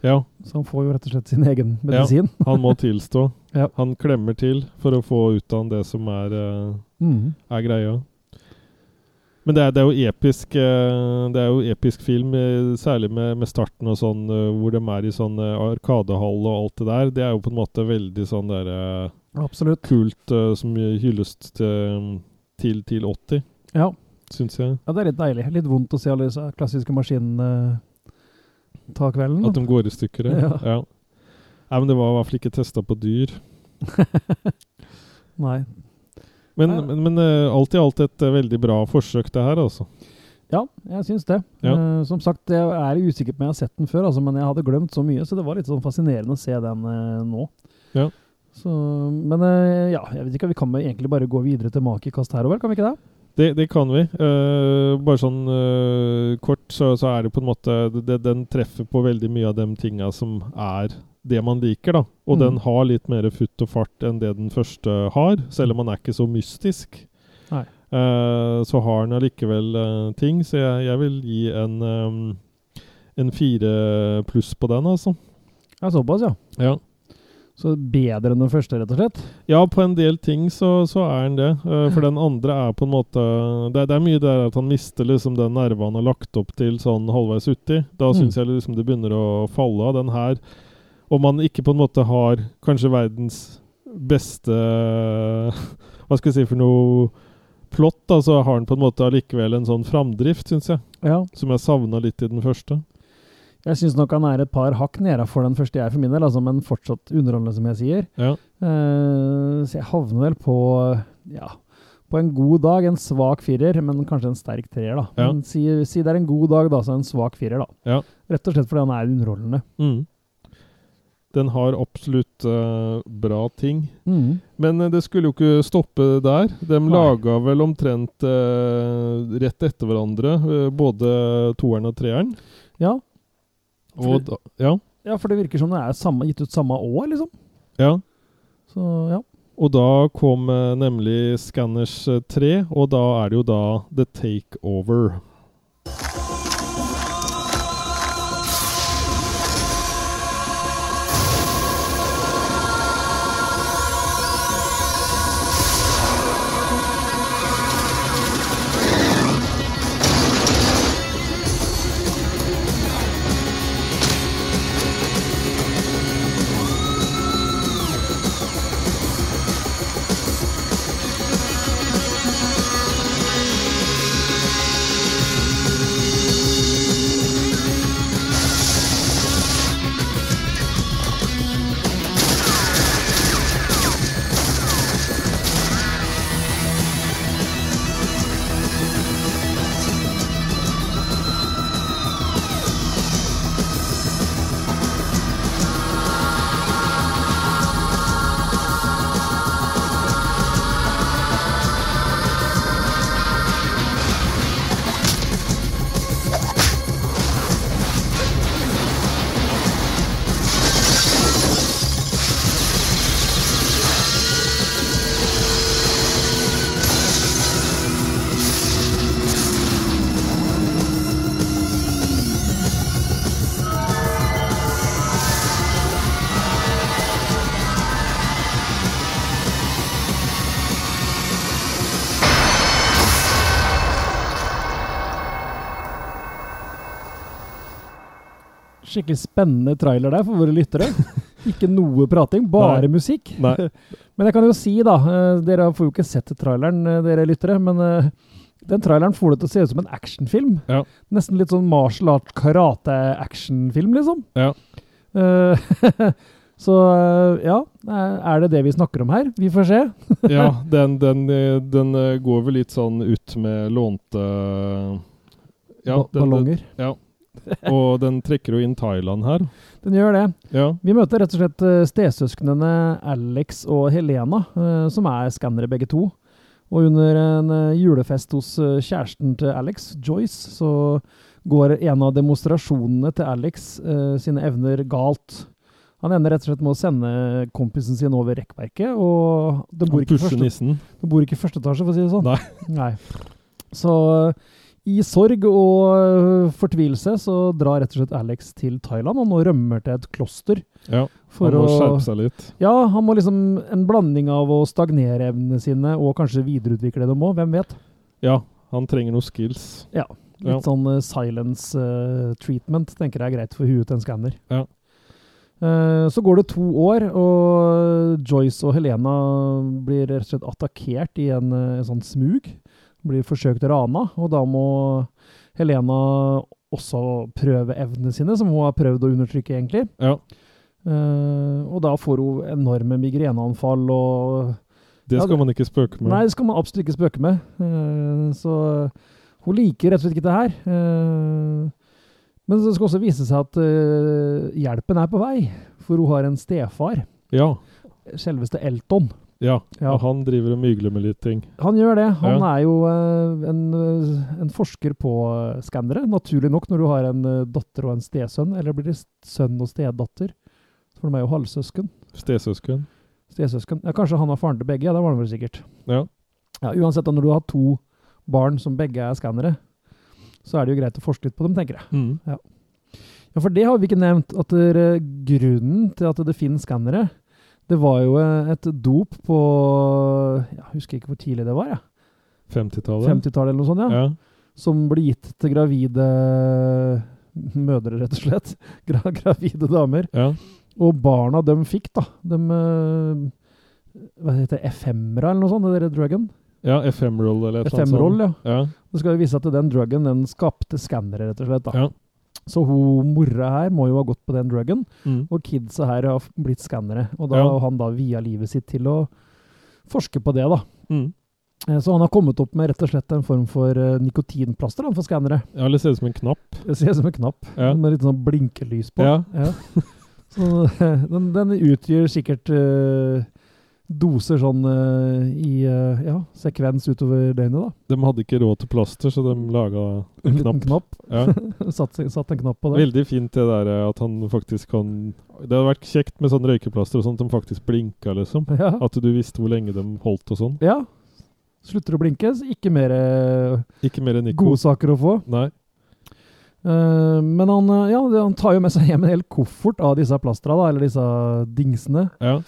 Ja, Så han får jo rett og slett sin egen medisin. <laughs> han må tilstå. Ja. Han klemmer til for å få ut av han det som er uh, mm. er greia. Men det er, det er jo episk eh, Det er jo episk film, eh, særlig med, med starten og sånn, eh, hvor de er i sånn eh, arkadehall og alt det der. Det er jo på en måte veldig sånn der eh, Absolutt. kult som hyllest til, til, til 80, Ja. syns jeg. ja, det er litt deilig. Litt vondt å se alle disse klassiske maskinene ta kvelden. At de går i stykker. Ja. Ja. ja. Nei, men det var i hvert fall ikke testa på dyr. <laughs> Nei. Men, men, men eh, alt i alt et eh, veldig bra forsøk, det her, altså. Ja, jeg syns det. Ja. Uh, som sagt, jeg er usikker på om jeg har sett den før, altså, men jeg hadde glemt så mye, så det var litt sånn fascinerende å se den uh, nå. Ja. Så, men uh, ja, jeg vet ikke, vi kan egentlig bare gå videre til makekast herover, kan vi ikke det? Det, det kan vi. Bare sånn kort, så, så er det på en måte det, Den treffer på veldig mye av de tinga som er det man liker, da. Og Mm. den har litt mer futt og fart enn det den første har, selv om han er ikke så mystisk. Nei. Uh, så har den allikevel uh, ting, så jeg, jeg vil gi en um, en fire pluss på den, altså. Ja, såpass, ja. Ja. Så bedre enn den første, rett og slett? Ja, på en del ting så, så er han det. Uh, for den andre er på en måte Det, det er mye der at han mister liksom den nerven han har lagt opp til sånn halvveis uti. Da Mm. jeg liksom det begynner å falle av. Den her Om man ikke på en måte har kanskje verdens beste <laughs> Hva skal jeg si for noe plott, da, så har den på en måte allikevel en sånn framdrift, syns jeg. Ja. Som jeg savna litt i den første. Jeg syns nok han er et par hakk nede for den første jeg for min del, altså, men fortsatt underholdende, som jeg sier. Ja. Uh, så jeg havner vel på ja, På en god dag en svak firer, men kanskje en sterk treer, da. Ja. Men si, si det er en god dag, da, så en svak firer, da. Ja. Rett og slett fordi han er underholdende. Mm. Den har absolutt uh, bra ting. Mm. Men uh, det skulle jo ikke stoppe der. De Nei. laga vel omtrent uh, rett etter hverandre, både toeren og treeren. Ja. Og da, ja, ja, for det virker som det er samme, gitt ut samme år, liksom. ja. Så ja. Og da kom nemlig Scanners eh, 3, og da er det jo da The Takeover. Skikkelig spennende trailer der for våre lyttere. <laughs> Ikke noe prating, bare Nei. musikk. Nei. <laughs> Men jeg kan jo si, da eh, Dere får jo ikke sett traileren, eh, dere lyttere, men eh, den traileren får det til å se ut som en actionfilm. Ja. Nesten litt sånn martial art karate-actionfilm, liksom. Ja. <laughs> Så ja, er det det vi snakker om her? Vi får se. ja, den, den, den går vel litt sånn ut med lånte ja, den- ballonger. Ja. <laughs> Og den trekker jo inn Thailand her. Den gjør det. Ja. Vi møter rett og slett eh, stesøsknene Alex og Helena, eh, som er skannere begge to. Og under en eh, julefest hos kjæresten til Alex, Joyce, så går en av demonstrasjonene til Alex sine evner galt. Han ender rett og slett med å sende kompisen sin over rekkverket, og de bor ikke første, de bor ikke i første etasje, for å si det sånn. Nei. Nei. Så i sorg og øh, fortvilelse så drar rett og slett Alex til Thailand, og nå rømmer til et kloster. Ja, han må å- skjerpe seg litt. Ja, han må liksom en blanding av å stagnere evnene sine og kanskje videreutvikle dem òg, hvem vet? Ja, han trenger noen skills. Ja. Litt Ja. sånn uh, silence uh, treatment tenker jeg er greit for huet til en skanner. Ja. Eh, så går det to år, og Joyce og Helena blir rett og slett attakkert i en, en sånn smug. Blir forsøkt rana, og da må Helena også prøve evnene sine, som hun har prøvd å undertrykke, egentlig. Ja, Uh, og da får hun enorme migreneanfall og det skal ja, man ikke spøke med. Nei, det skal man absolutt ikke spøke med. Uh, så hun liker rett og slett ikke det her. Uh, men det skal også vise seg at hjelpen er på vei, for hun har en stefar. Ja, Selveste Elton. Ja. Ja. Og han driver og mygler med litt ting. Han gjør det. Han Ja. er jo uh, en, eh, en forsker på eh, skannere. Naturlig nok når du har en datter og en stesønn. Eller blir det sønn og stedatter? For de er jo halvsøsken. Stesøsken. Stesøsken. Ja, kanskje han var faren til begge? Ja, det var han vel sikkert. Ja. Ja, uansett, da, når du har to barn som begge er skannere, så er det jo greit å forske litt på dem, tenker jeg. Mm. Ja, for det har vi ikke nevnt, at eh, grunnen til at det finnes skannere, det var jo eh, et dop på Jeg husker ikke hvor tidlig det var, Ja. 50-tallet. 50-tallet eller noe sånt, ja. Ja. Som ble gitt til gravide mødre, rett og slett. <laughs> Gra gravide damer. ja. Og barna de fikk, da, de eh, Hva heter det? Ephemera, eller noe sånt, det der druggen? ja, Ephemeral eller et eller annet sånt. ja. Ja. Det skal jo vise at den druggen den skapte skannere, rett og slett. da. Ja. Så hun mora her må jo ha gått på den druggen, Mm. og kidsa her har blitt skannere. Og da Ja. har han da via livet sitt til å forske på det, da. Mm. Eh, Så han har kommet opp med rett og slett en form for eh, nikotinplaster for skannere. Ja, eller ser ut som en knapp. Det ser ut som en knapp Ja. med litt sånn blinkelys på. Ja. Så <laughs> den, den utgjør sikkert eh, doser sånn uh, i uh, ja, sekvens utover døgnet, da. De hadde ikke råd til plaster, så de laga <laughs> en knapp. knapp. Ja. <laughs> satt, satt en knapp på det. Veldig fint det der eh, at han faktisk kan Det hadde vært kjekt med sånn røykeplaster og sånt, at de faktisk blinka, liksom. Ja. At du visste hvor lenge de holdt og sånn. ja. Slutter å blinke, så ikke mer Ikke mer godsaker å få. Nei. Uh, men han, ja, han tar jo med seg hjem en hel koffert av disse plastra, da, eller disse dingsene. Ja.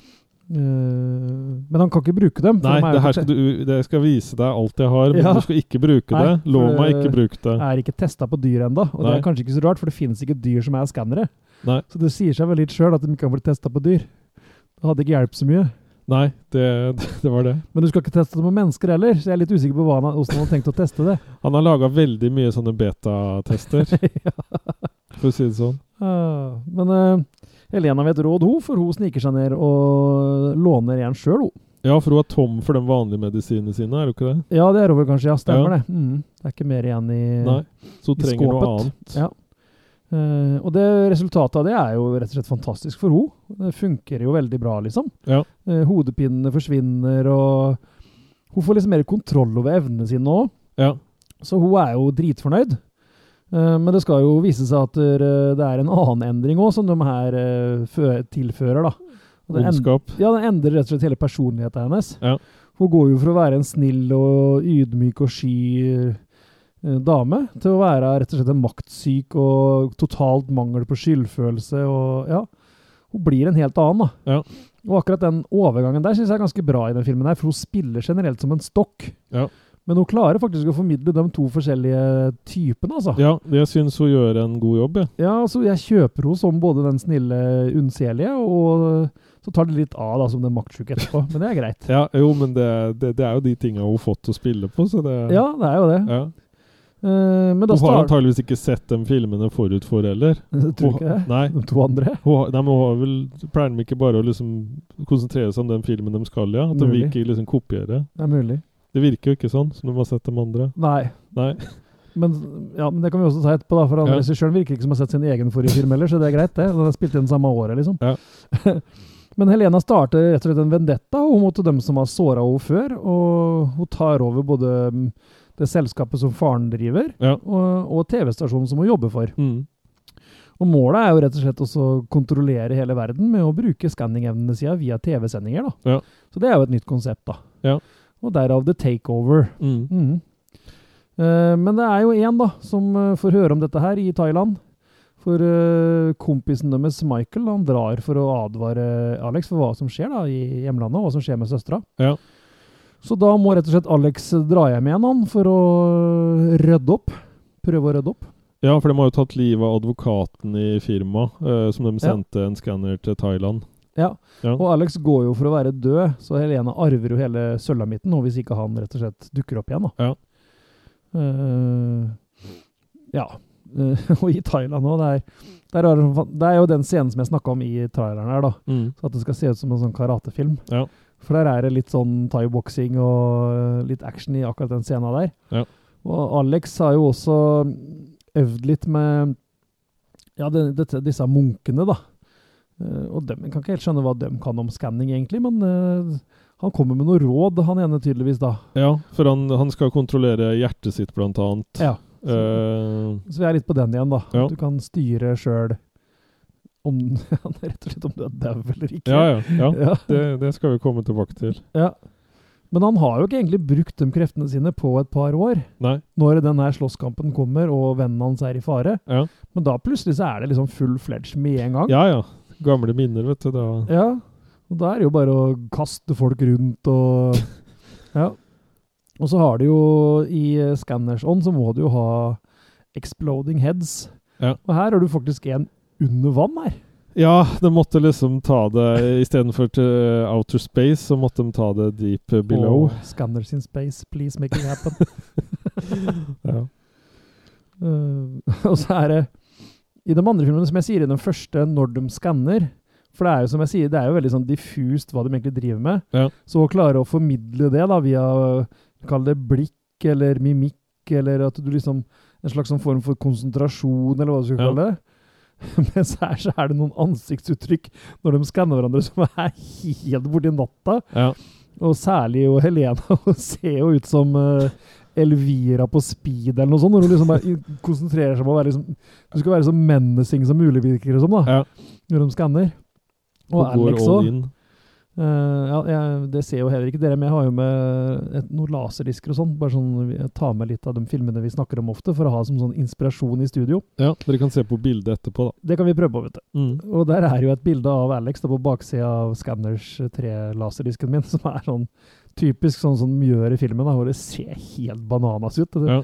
Eh, men han kan ikke bruke dem. Nei, de det her skal du Det skal vise deg alt jeg har, men Ja. du skal ikke bruke Nei, det. Lov meg ikke bruke det. er ikke testa på dyr ennå. Og det er kanskje ikke så rart, for det finnes ikke dyr som er skannere. Så det sier seg vel litt sjøl at de ikke har blitt testa på dyr. Det hadde ikke hjulpet så mye. Nei, det, <laughs> det var det. Men du skal ikke teste det på mennesker heller, så jeg er litt usikker på han hvordan han har tenkt å teste det. <laughs> Han har laga veldig mye sånne betatester, <laughs> for å si det sånn. Ja, men eh, Helena vet råd, hun, for hun sniker seg ned og låner en sjøl, hun. Ja, for hun er tom for de vanlige medisinene sine, er hun ikke det? Ja, det er hun vel kanskje. Ja, stemmer Ja. det. Mm. Det er ikke mer igjen i, Nei. Så hun trenger trenger noe annet. Ja. Uh, og det resultatet av det er jo rett og slett fantastisk for henne. Det funker jo veldig bra, liksom. Ja. Uh, hodepinene forsvinner, og hun får liksom mer kontroll over evnene sine nå. Ja. Så hun er jo dritfornøyd. Eh, men det skal jo vise seg at det er en annen endring òg, som de her eh, tilfører. da. Ondskap. Ja, det endrer rett og slett hele personligheten hennes. Ja. Hun går jo fra å være en snill og ydmyk og sky eh, dame, til å være rett og slett en maktsyk og totalt mangel på skyldfølelse. og ja, Hun blir en helt annen, da. Ja. Og akkurat den overgangen der syns jeg er ganske bra i den filmen, her, for hun spiller generelt som en stokk. Ja. Men hun klarer faktisk å formidle de to forskjellige typene, altså. Ja, jeg syns hun gjør en god jobb, jeg. Ja, altså jeg kjøper henne som både den snille, unnselige, og så tar det litt av da, som den maktsjuke etterpå. Men det er greit. <laughs> Ja, jo, men det, det, det er jo de tinga hun har fått å spille på, så det Ja, det er jo det. ja. Uh, Hun har antageligvis ikke sett de filmene forut for heller. <laughs> Tror ikke det? Nei. De to andre? Hun, nei, men hun har vel, pleier de ikke bare å liksom konsentrere seg om den filmen de skal, ja? At de vil ikke liksom kopiere? Det er mulig. Det virker jo ikke sånn, som de har sett de andre. Nei. Nei. Men, ja, men det kan vi også ta etterpå, da, for Ja. regissøren virker ikke som har sett sin egen forrige film heller, så det er greit, det. Den er spilt inn samme året, liksom. Ja. <laughs> men Helena starter rett og slett en vendetta hun mot dem som har såra henne før, og hun tar over både mm, det selskapet som faren driver, Ja. og, og TV-stasjonen som hun jobber for. Mm. Og målet er jo rett og slett også å kontrollere hele verden med å bruke skanningevnene sine via TV-sendinger. da. Ja. Så det er jo et nytt konsept, da. Ja. Og derav The Takeover. Mm. Mm. Uh, men det er jo én da, som uh, får høre om dette her i Thailand. For uh, kompisen deres, Michael, han drar for å advare Alex for hva som skjer da i hjemlandet, og hva som skjer med søstera. Ja. Så da må rett og slett Alex dra hjem igjen han, for å rydde opp. Prøve å rydde opp. Ja, for de har jo tatt livet av advokaten i firmaet, som de Ja. sendte en skanner til Thailand. Ja. Ja. Og Alex går jo for å være død, så Helena arver jo hele sølvamitten hvis ikke han rett og slett dukker opp igjen. da. Ja. Uh, ja. <laughs> Og i Thailand òg. Det, er- er det- er jo den scenen som jeg snakka om i traileren her, da. Mm. Så at det skal se ut som en sånn karatefilm. Ja. For der er det litt sånn thaiboksing og litt action i akkurat den scenen der. Ja. Og Alex har jo også øvd litt med ja, det, det, disse munkene, da. Eh, og dem, jeg kan ikke helt skjønne hva de kan om skanning, egentlig, men uh, han kommer med noe råd, han ene tydeligvis, da. Ja, for han, han skal kontrollere hjertet sitt, blant annet. Ja. Eh, Så vi er litt på den igjen, da. Ja. Du kan styre sjøl om <laughs> rett og slett om du er dau eller ikke. ja, ja. <laughs> ja. Det, det skal vi komme tilbake til. Ja. Men han har jo ikke egentlig brukt de kreftene sine på et par år. Nei. Når den her slåsskampen kommer og vennen hans er i fare. Ja. Men da plutselig så er det liksom full fledge med en gang. Ja, ja. Gamle minner, vet du. Da. Ja. Og da er det jo bare å kaste folk rundt og <laughs> Ja. Og så har du jo i eh, Scanners On så må du jo ha exploding heads. Ja. Og her har du faktisk en under vann her. Ja, de måtte liksom ta det Istedenfor til outer space, så måtte de ta det deep below. Og Scanners in space, please make it happen. <laughs> Ja. uh, <laughs> og så er det I de andre filmene, som jeg sier i den første, når de skanner For det er jo som jeg sier, det er jo veldig sånn diffust hva de egentlig driver med. Ja. Så å klare å formidle det da via Kall det blikk eller mimikk, eller at du liksom En slags sånn form for konsentrasjon, eller hva du skal Ja. kalle det. <laughs> Mens her så er det noen ansiktsuttrykk når de skanner hverandre som er helt borti natta. Ja. Og særlig jo Helena <laughs> hun ser jo ut som eh, Elvira på speed eller noe sånt. Når hun liksom bare konsentrerer seg om å være liksom Du skal være så menacing som mulig, virker det som, da. ja. Når de skanner. Og, Og Alex òg. in. ja, jeg, det ser jo heller ikke dere, men jeg har jo med et, noen laserdisker og sånn. Bare sånn jeg tar med litt av de filmene vi snakker om ofte, for å ha som sånn inspirasjon i studio. Ja, dere kan se på bildet etterpå, da. Det kan vi prøve på, vet du. Mm. Og der er jo et bilde av Alex da på baksida av Scanners 3-laserdisken min, <laughs> som er sånn typisk sånn som de gjør i filmen, da, hvor det ser helt bananas ut. Det, Ja.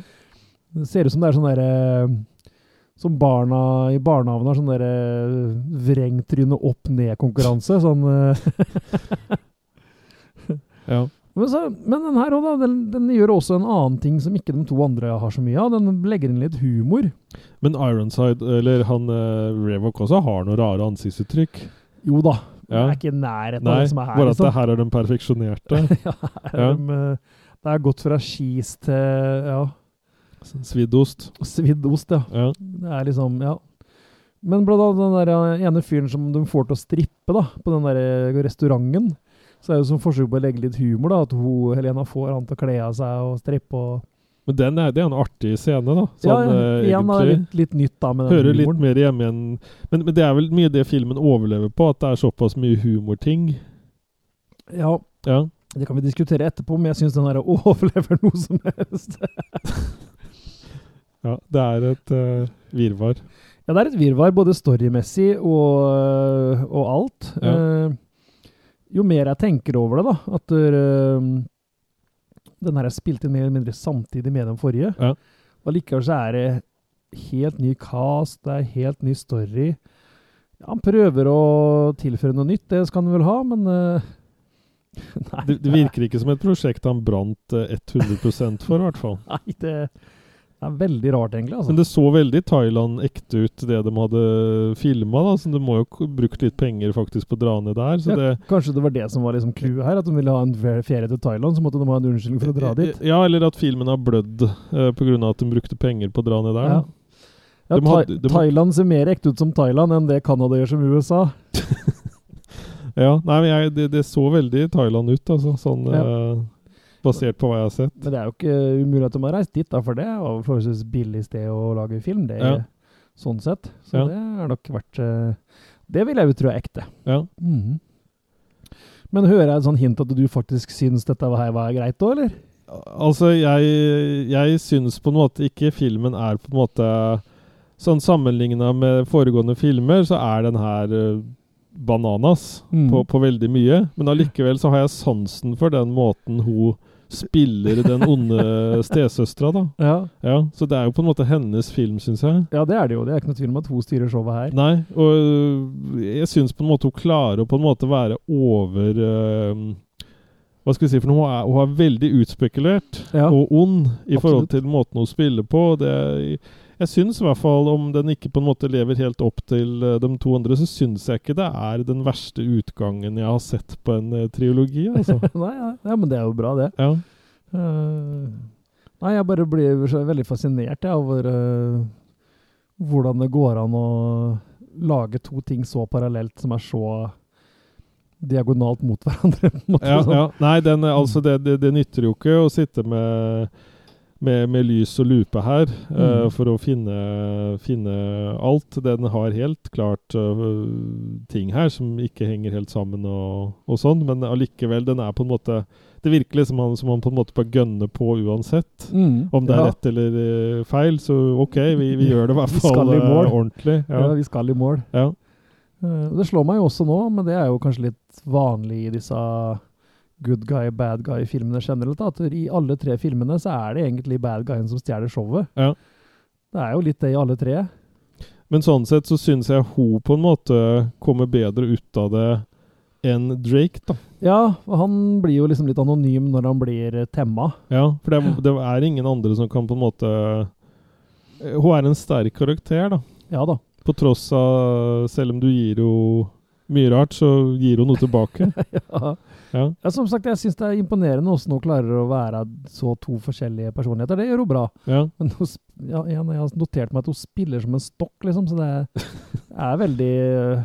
det ser ut som det er sånn derre Som barna i barnehagen har sånn derre vrengtryne opp-ned-konkurranse. Sånn eh, <laughs> ja. men, så, men den her da. Den, den gjør også en annen ting som ikke de to andre har så mye av. Den legger inn litt humor. Men Ironside, eller han uh, Revok også, har noen rare ansiktsuttrykk. Jo da. Ja. Det er ikke i nærheten av det som er her. bare at liksom. det her er den perfeksjonerte. <laughs> ja, her er Ja. de, eh, det er gått fra skis til ja, Svidd ost. svidd ost, ja. Ja. Det er liksom, ja. Men blant annet den der eh, ene fyren som de får til å strippe da, på den der eh, restauranten, så er det som forsøk på å legge litt humor, da, at hun, Helena får han til å kle av seg og strippe. og... Men den er, det er en artig scene, da. ja, Sånn, eh, igjen da, egentlig. litt, litt nytt da med den Hører litt mer hjemme igjen men, men det er vel mye det filmen overlever på, at det er såpass mye humorting. Ja, Ja. det kan vi diskutere etterpå, men jeg synes den her <laughs> overlever noe som helst. ja det er et uh, virvar. Ja, det er et virvar, både storymessig og, og alt. Ja. Uh, jo mer jeg tenker over det, da, at eh, den her er spilt inn mer eller mindre samtidig med den forrige, Ja. og likevel så er det helt ny cast, det er helt ny story. Ja, han prøver å tilføre noe nytt, det skal han vel ha, men uh, <laughs> Nei, Det, det virker ikke som et prosjekt han brant eh, 100% for, i hvert fall. <laughs> Nei, det, det er veldig rart, egentlig. Altså. Men det så veldig Thailand ekte ut, det de hadde filma. Så de må jo ha brukt litt penger faktisk på å dra ned der. Så ja, det, Kanskje det var det som var liksom clouet her, at de ville ha en ferie til Thailand, så måtte de ha en unnskyldning for å dra dit. Ja, eller at filmen har blødd eh, pga. at de brukte penger på å dra ned der. Ja. Ja, De hadde- de- Thailand ser mer ekte ut som Thailand enn det Canada gjør som USA. <laughs> Ja, nei, men jeg, det, det så veldig Thailand ut, altså. Sånn Ja. eh, basert på hva jeg har sett. Men det er jo ikke umulig at de har reist dit, da, for det er jo forholdsvis billig sted å lage film. Det, Ja. Sånn sett. Så Ja. det har nok vært eh, Det vil jeg jo tro er ekte. Ja. Mhm. Men hører jeg et sånn hint at du faktisk syns dette her var greit òg, eller? Altså, jeg, jeg syns på en måte ikke filmen er på en måte Sånn sammenligna med foregående filmer, så er den her eh, bananas Mm. på, på veldig mye. Men allikevel så har jeg sansen for den måten hun spiller den onde <laughs> stesøstera, da. Ja. Ja, så det er jo på en måte hennes film, syns jeg. ja, det er det jo. Det er ikke noe tvil om at hun styrer showet her. Nei, og øh, jeg syns på en måte hun klarer å på en måte være over øh, Hva skal vi si, for hun er, hun er veldig utspekulert Ja. og ond i forhold til måten hun spiller på. Det Det, jeg syns i hvert fall, om den ikke på en måte lever helt opp til øh, de to andre, så syns jeg ikke det er den verste utgangen jeg har sett på en øh, triologi, altså. <laughs> Nei, ja. ja, men det er jo bra, det. Ja. Uh, nei, jeg bare blir så veldig fascinert jeg, over uh, hvordan det går an å lage to ting så parallelt som er så diagonalt mot hverandre. på en måte, ja, sånn. ja. Nei, den, eh, altså det, det, det nytter jo ikke å sitte med, med, med lys og lupe her Mm. for å finne, finne alt. Den har helt klart uh, ting her som ikke henger helt sammen og, og sånn, men allikevel, den er på en måte Det virker liksom han, som han på en måte bare gønner på uansett. Mm, Om det er ja. rett eller uh, feil, så OK, vi, vi gjør det i hvert fall i ordentlig. Ja. Ja. vi skal i mål. Ja. Det slår meg jo også nå, men det er jo kanskje litt vanlig i disse good guy, bad guy-filmene generelt. da, At i alle tre filmene så er det egentlig bad guyen som stjeler showet. Ja. Det er jo litt det i alle tre. Men sånn sett så syns jeg hun på en måte kommer bedre ut av det enn Drake, da. Ja, og han blir jo liksom litt anonym når han blir eh, temma. Ja, for det, det er ingen andre som kan på en måte Eh, Hun er en sterk karakter, da. Ja da. På tross av Selv om du gir henne mye rart, så gir hun noe tilbake. <laughs> ja. Ja. Ja, som sagt, jeg syns det er imponerende hvordan hun klarer å være så to forskjellige personligheter. Det gjør hun bra. ja. Men hun, jeg har notert meg at hun spiller som en stokk, liksom, så det er <laughs> veldig øh,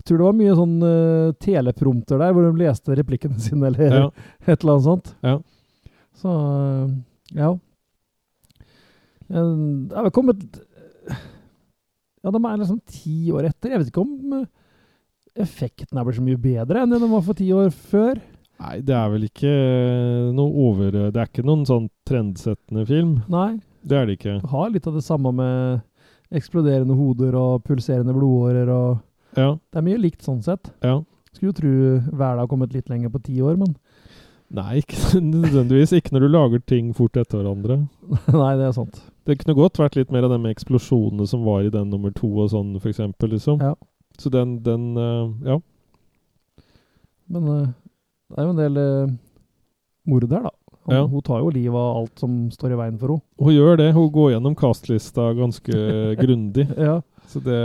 Jeg tror det var mye sånn uh, teleprompter der, hvor de leste replikkene <laughs> sine, eller et eller annet sånt. Ja. Så øh, ja. Eh, Det er vel kommet Ja, de er liksom ti år etter. Jeg vet ikke om effekten er blitt så mye bedre enn det var for ti år før. Nei, det er vel ikke noe over Det er ikke noen sånn trendsettende film. Nei. Det er det ikke. har litt av det samme med eksploderende hoder og pulserende blodårer og Ja. Det er mye likt sånn sett. ja. Skulle jo tro verden har kommet litt lenger på ti år, men Nei, ikke <laughs> nødvendigvis. Ikke når du lager ting fort etter hverandre. <laughs> Nei, det er sant. Det kunne godt vært litt mer av de eksplosjonene som var i den nummer to og sånn, eksempel, liksom. Ja. Så den, den eh, Ja. Men eh, det er jo en del uh, moro der, da. Han, Ja. Hun tar jo livet av alt som står i veien for henne. Hun gjør det. Hun går gjennom castlista ganske <laughs> grundig. Ja. Så det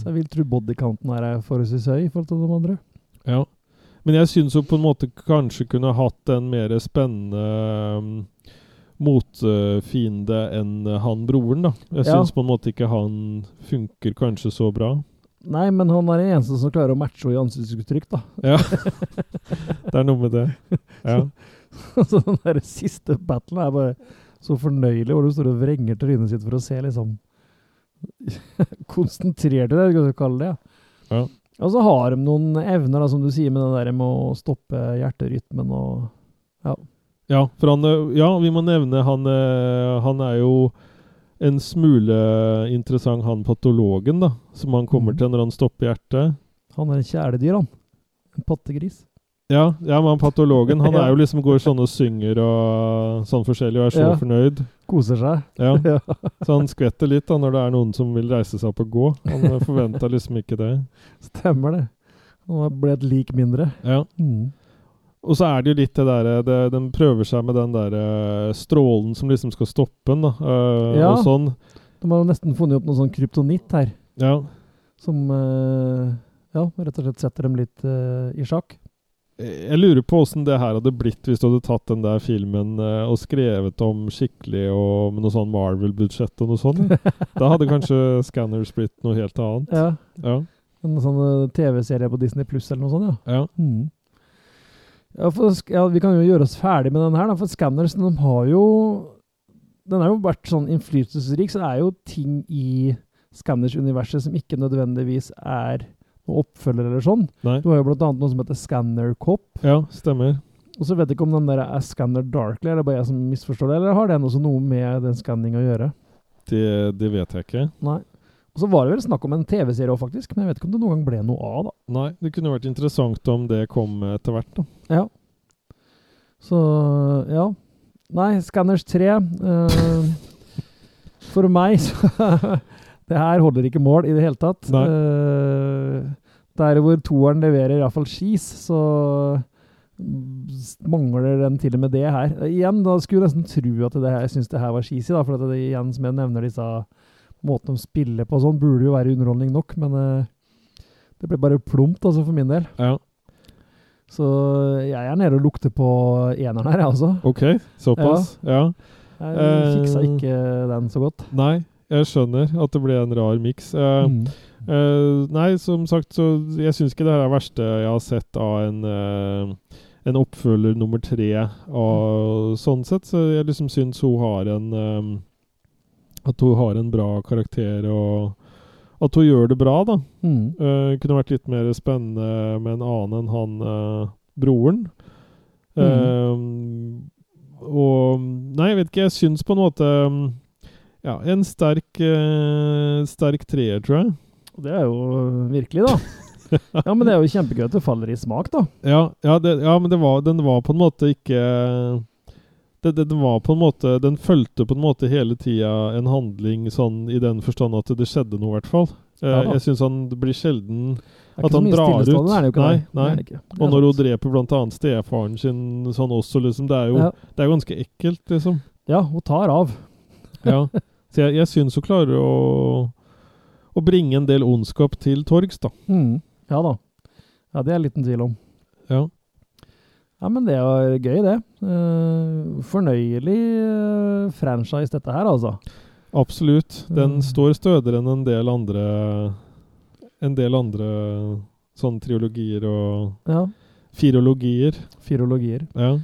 Så jeg vil tro bodycounten her er forholdsvis høy i forhold til de andre. Ja. Men jeg syns hun på en måte kanskje kunne hatt en mer spennende um, motfiende enn han broren, da. Jeg Ja. syns på en måte ikke han funker kanskje så bra. Nei, men han er den eneste som klarer å matche henne i ansiktsuttrykk, da. Ja. <laughs> det er noe med det. Ja. så den der siste battlen er bare så fornøyelig, hvor du står og vrenger trynet sitt for å se liksom <laughs> Konsentrert i det, skal du kalle det. ja. Ja. Og så har de noen evner, da, som du sier, med det der med å stoppe hjerterytmen og ja, for han eh, Ja, vi må nevne han eh, Han er jo en smule interessant, han patologen, da. Som han kommer mm. til når han stopper hjertet. Han er en kjæledyr, han. En pattegris. Ja, ja, men patologen <laughs> Han er jo liksom går sånn og synger og sånn forskjellig og er så Ja. fornøyd. Koser seg. Ja, <laughs> Ja. Så han skvetter litt da når det er noen som vil reise seg opp og gå. Han forventa liksom ikke det. Stemmer det. Han ble et lik mindre. Ja. Mm. Og så er det jo litt det derre Den prøver seg med den derre strålen som liksom skal stoppe den, da. Uh, Ja. Og sånn. De har jo nesten funnet opp noe sånn kryptonitt her, Ja. som uh, ja, rett og slett setter dem litt uh, i sjakk. Jeg lurer på åssen det her hadde blitt hvis du hadde tatt den der filmen eh, og skrevet om skikkelig og med noe sånn Marvel-budsjett og noe sånt. <laughs> da hadde kanskje Scanners blitt noe helt annet. Ja, Ja. En sånn eh, TV-serie på Disney Pluss eller noe sånt, ja. ja. Mm. Ja, for, ja, vi kan jo gjøre oss ferdig med den her, da, for Scanners de har jo Den har jo vært sånn innflytelsesrik, så det er jo ting i Scanners-universet som ikke nødvendigvis er noe oppfølger eller sånn. Nei. Du har jo blant annet noe som heter Scanner Cop. Ja, stemmer. Og så vet jeg ikke om den der er Scanner Darkly, eller bare jeg som misforstår det, eller har den også noe med den skanninga å gjøre? Det, det vet jeg ikke. Nei. Og så var det vel snakk om en TV-serie òg, faktisk, men jeg vet ikke om det noen gang ble noe av, da. Nei, det kunne vært interessant om det kom etter hvert, da. Ja. Så ja. Nei, Scanners 3 uh, For meg så <laughs> Det her holder ikke mål i det hele tatt. Nei. Uh, der hvor toeren leverer iallfall skis, så mangler den til og med det her. Eh, igjen, da skulle jeg nesten tro at det her, jeg syns det her var skisig, da, for at det igjen, som jeg nevner disse måtene de spiller på og sånn, burde jo være underholdning nok, men uh, det ble bare plumpt, altså, for min del. Ja, Så jeg er nede og lukter på eneren her, jeg altså. ok. Såpass. Ja. Jeg Eh, fiksa ikke den så godt. Nei, jeg skjønner at det ble en rar miks. Eh, Mm. Uh, nei, som sagt, så jeg syns ikke det her er det verste jeg har sett av en uh, en oppfølger nummer tre. Og sånn sett så jeg liksom syns hun har en eh, At hun har en bra karakter, og at hun gjør det bra, da. Mm. Uh, kunne vært litt mer spennende med en annen enn han uh, broren. Mm. Uh, og Nei, jeg vet ikke. Jeg syns på en måte um, Ja, en sterk Sterk treer, tror jeg. Det er jo virkelig, da. <laughs> Ja, men det er jo kjempegøy at det faller i smak, da. Ja, ja, det, ja men det var, den var på en måte ikke det, det, den var på en måte Den fulgte på en måte hele tida en handling sånn i den forstand at det skjedde noe, i hvert fall. Eh, Ja jeg syns han det blir sjelden At han drar ut. er det jo ikke Nei, nei. Det er det ikke. Det Og er når hun dreper bl.a. stefaren sin sånn også, liksom. Det er jo ja. det er ganske ekkelt, liksom. ja, hun tar av. <laughs> Ja. Så jeg, jeg syns hun klarer å å bringe en del ondskap til torgs, da. Mm. Ja da. Ja, det er liten tvil om. Ja. Ja, men det var gøy, det. Eh, fornøyelig eh, franchise, dette her, altså. Absolutt. Den Mm. står stødigere enn en del andre En del andre sånne triologier og Ja. firologier. Firologier. Ja.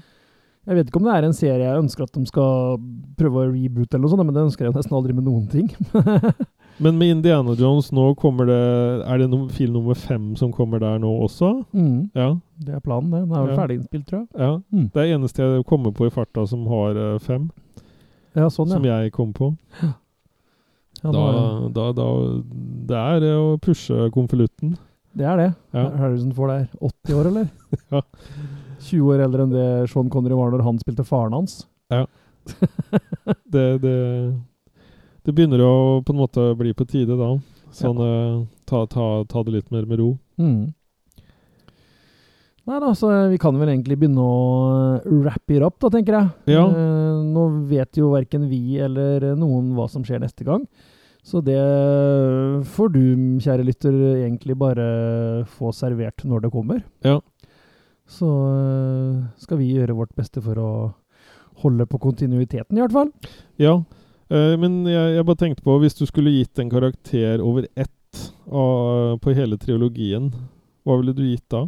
Jeg vet ikke om det er en serie jeg ønsker at de skal prøve å reboote, eller noe sånt, men det ønsker jeg nesten aldri med noen ting. <laughs> Men med Indiana Jones nå kommer det Er det no, film nummer fem som kommer der nå også? mm, Ja. det er planen, det. Den er vel Ja. ferdig innspilt, tror jeg. ja. Mm. Det er eneste jeg kommer på i farta som har uh, fem, Ja, sånn, som ja. jeg kom på. <gasps> ja Da, da, da Det er det å pushe konvolutten. det er det. Ja. Harrison Ford er 80 år, eller? <laughs> Ja. 20 år eldre enn det Sean Connery var når han spilte faren hans. <laughs> Det, det, det begynner å på en måte bli på tide da. Sånn eh, ta, ta, ta det litt mer med ro. Mm. Nei da, så vi kan vel egentlig begynne å wrap it up, da, tenker jeg. Ja. Eh, nå vet jo verken vi eller noen hva som skjer neste gang. Så det får du, kjære lytter, egentlig bare få servert når det kommer. Ja. Så eh, skal vi gjøre vårt beste for å holde på kontinuiteten, i hvert fall. Ja, eh, men jeg, jeg bare tenkte på Hvis du skulle gitt en karakter over ett av, på hele triologien, hva ville du gitt da?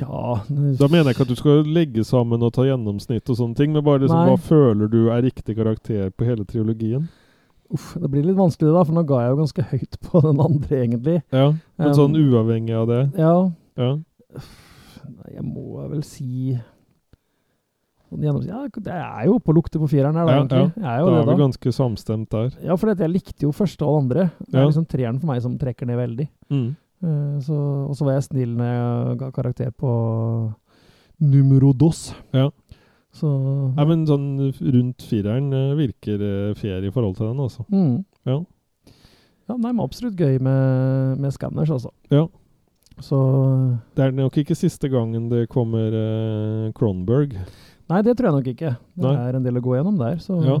Ja Da mener jeg ikke at du skal legge sammen og ta gjennomsnitt og sånne ting, men bare liksom, hva føler du er riktig karakter på hele triologien? Uff, det blir litt vanskelig, da, for nå ga jeg jo ganske høyt på den andre, egentlig. Ja, Men Um, sånn uavhengig av det? Ja, Ja. Nei, jeg må vel si sånn ja, Det er jo på lukte på fireren her, da, Ja, egentlig. ja. Er Da er vi ganske samstemt der. Ja, for jeg likte jo første og andre. Det er liksom treeren for meg som trekker ned veldig. Mm. Uh, så, og så var jeg snill når jeg ga karakter på numero dos. Ja. Så Nei, men sånn rundt fireren eh, virker eh, fair i forhold til den, altså. mm. Ja. Ja, nei, men absolutt gøy med, med scanners, altså. Ja. Så Det er nok ikke siste gangen det kommer eh, Cronberg. Nei, det tror jeg nok ikke. Det Nei. er en del å gå gjennom der, så Ja.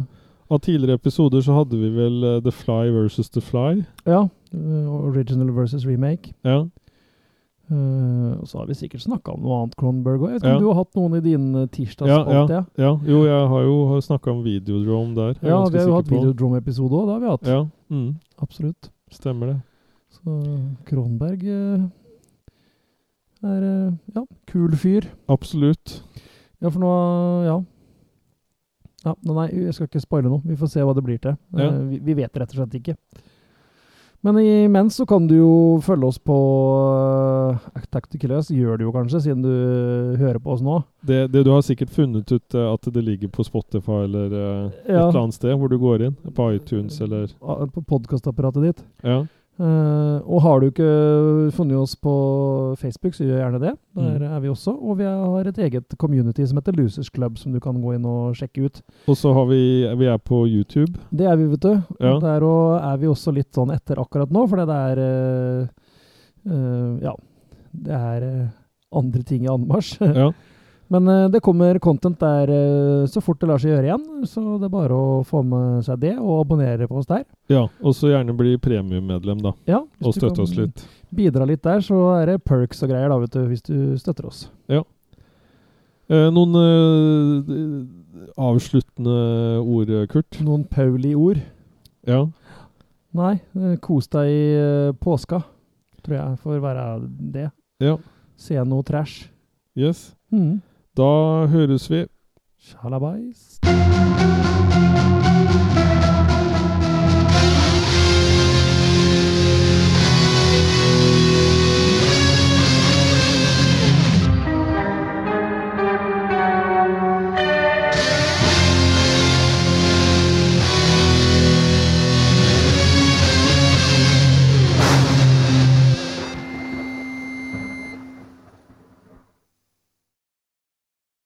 Av tidligere episoder så hadde vi vel uh, The Fly versus The Fly. Ja, Uh, Original versus remake. Ja. Uh, og så har vi sikkert snakka om noe annet Cronberg òg. Ja. du har hatt noen i din tirsdagsspalte? Ja, ja, ja. Jo, jeg har jo snakka om Videodrome der. er ja, vi har jo hatt. Videodrome-episode òg. Det har vi hatt. Ja, mm, Absolutt. stemmer det. Så Kronberg eh, er ja, kul fyr. Absolutt. Ja, for nå Ja. ja nei, jeg skal ikke spoile noe. Vi får se hva det blir til. Ja. Eh, vi, vi vet rett og slett ikke. Men imens så kan du jo følge oss på uh, Kill Us. Gjør du jo kanskje, siden du eh, hører på oss nå. Det, det Du har sikkert funnet ut uh, at det ligger på Spotify eller eh, et eller annet sted hvor du går inn. På iTunes eller På podkastapparatet ditt. Ja. Eh, og har du ikke funnet oss på Facebook, så gjør gjerne det. Der Mm. er vi også. Og vi har et eget community som heter Losers Club, som du kan gå inn og sjekke ut. Og så har vi Vi er på YouTube. Det er vi, vet du. Ja. Der og er vi også litt sånn etter akkurat nå, for det er uh, uh, Ja. Det er andre ting i anmarsj. Ja. <laughs> Men eh, det kommer content der eh, så fort det lar seg gjøre igjen. Så det er bare å få med seg det og abonnere på oss der. ja. Og så gjerne bli premiummedlem, da. Ja, Og støtte oss litt. Bidra litt der, så er det perks og greier da, vet du, hvis du støtter oss. Eh, noen eh, avsluttende ord, Kurt? Noen Pauli-ord? Ja. Nei, eh, kos deg i eh, påska, tror jeg får være det. Ja. Se noe trash. Yes. Mm. Da høres vi. Shalabais.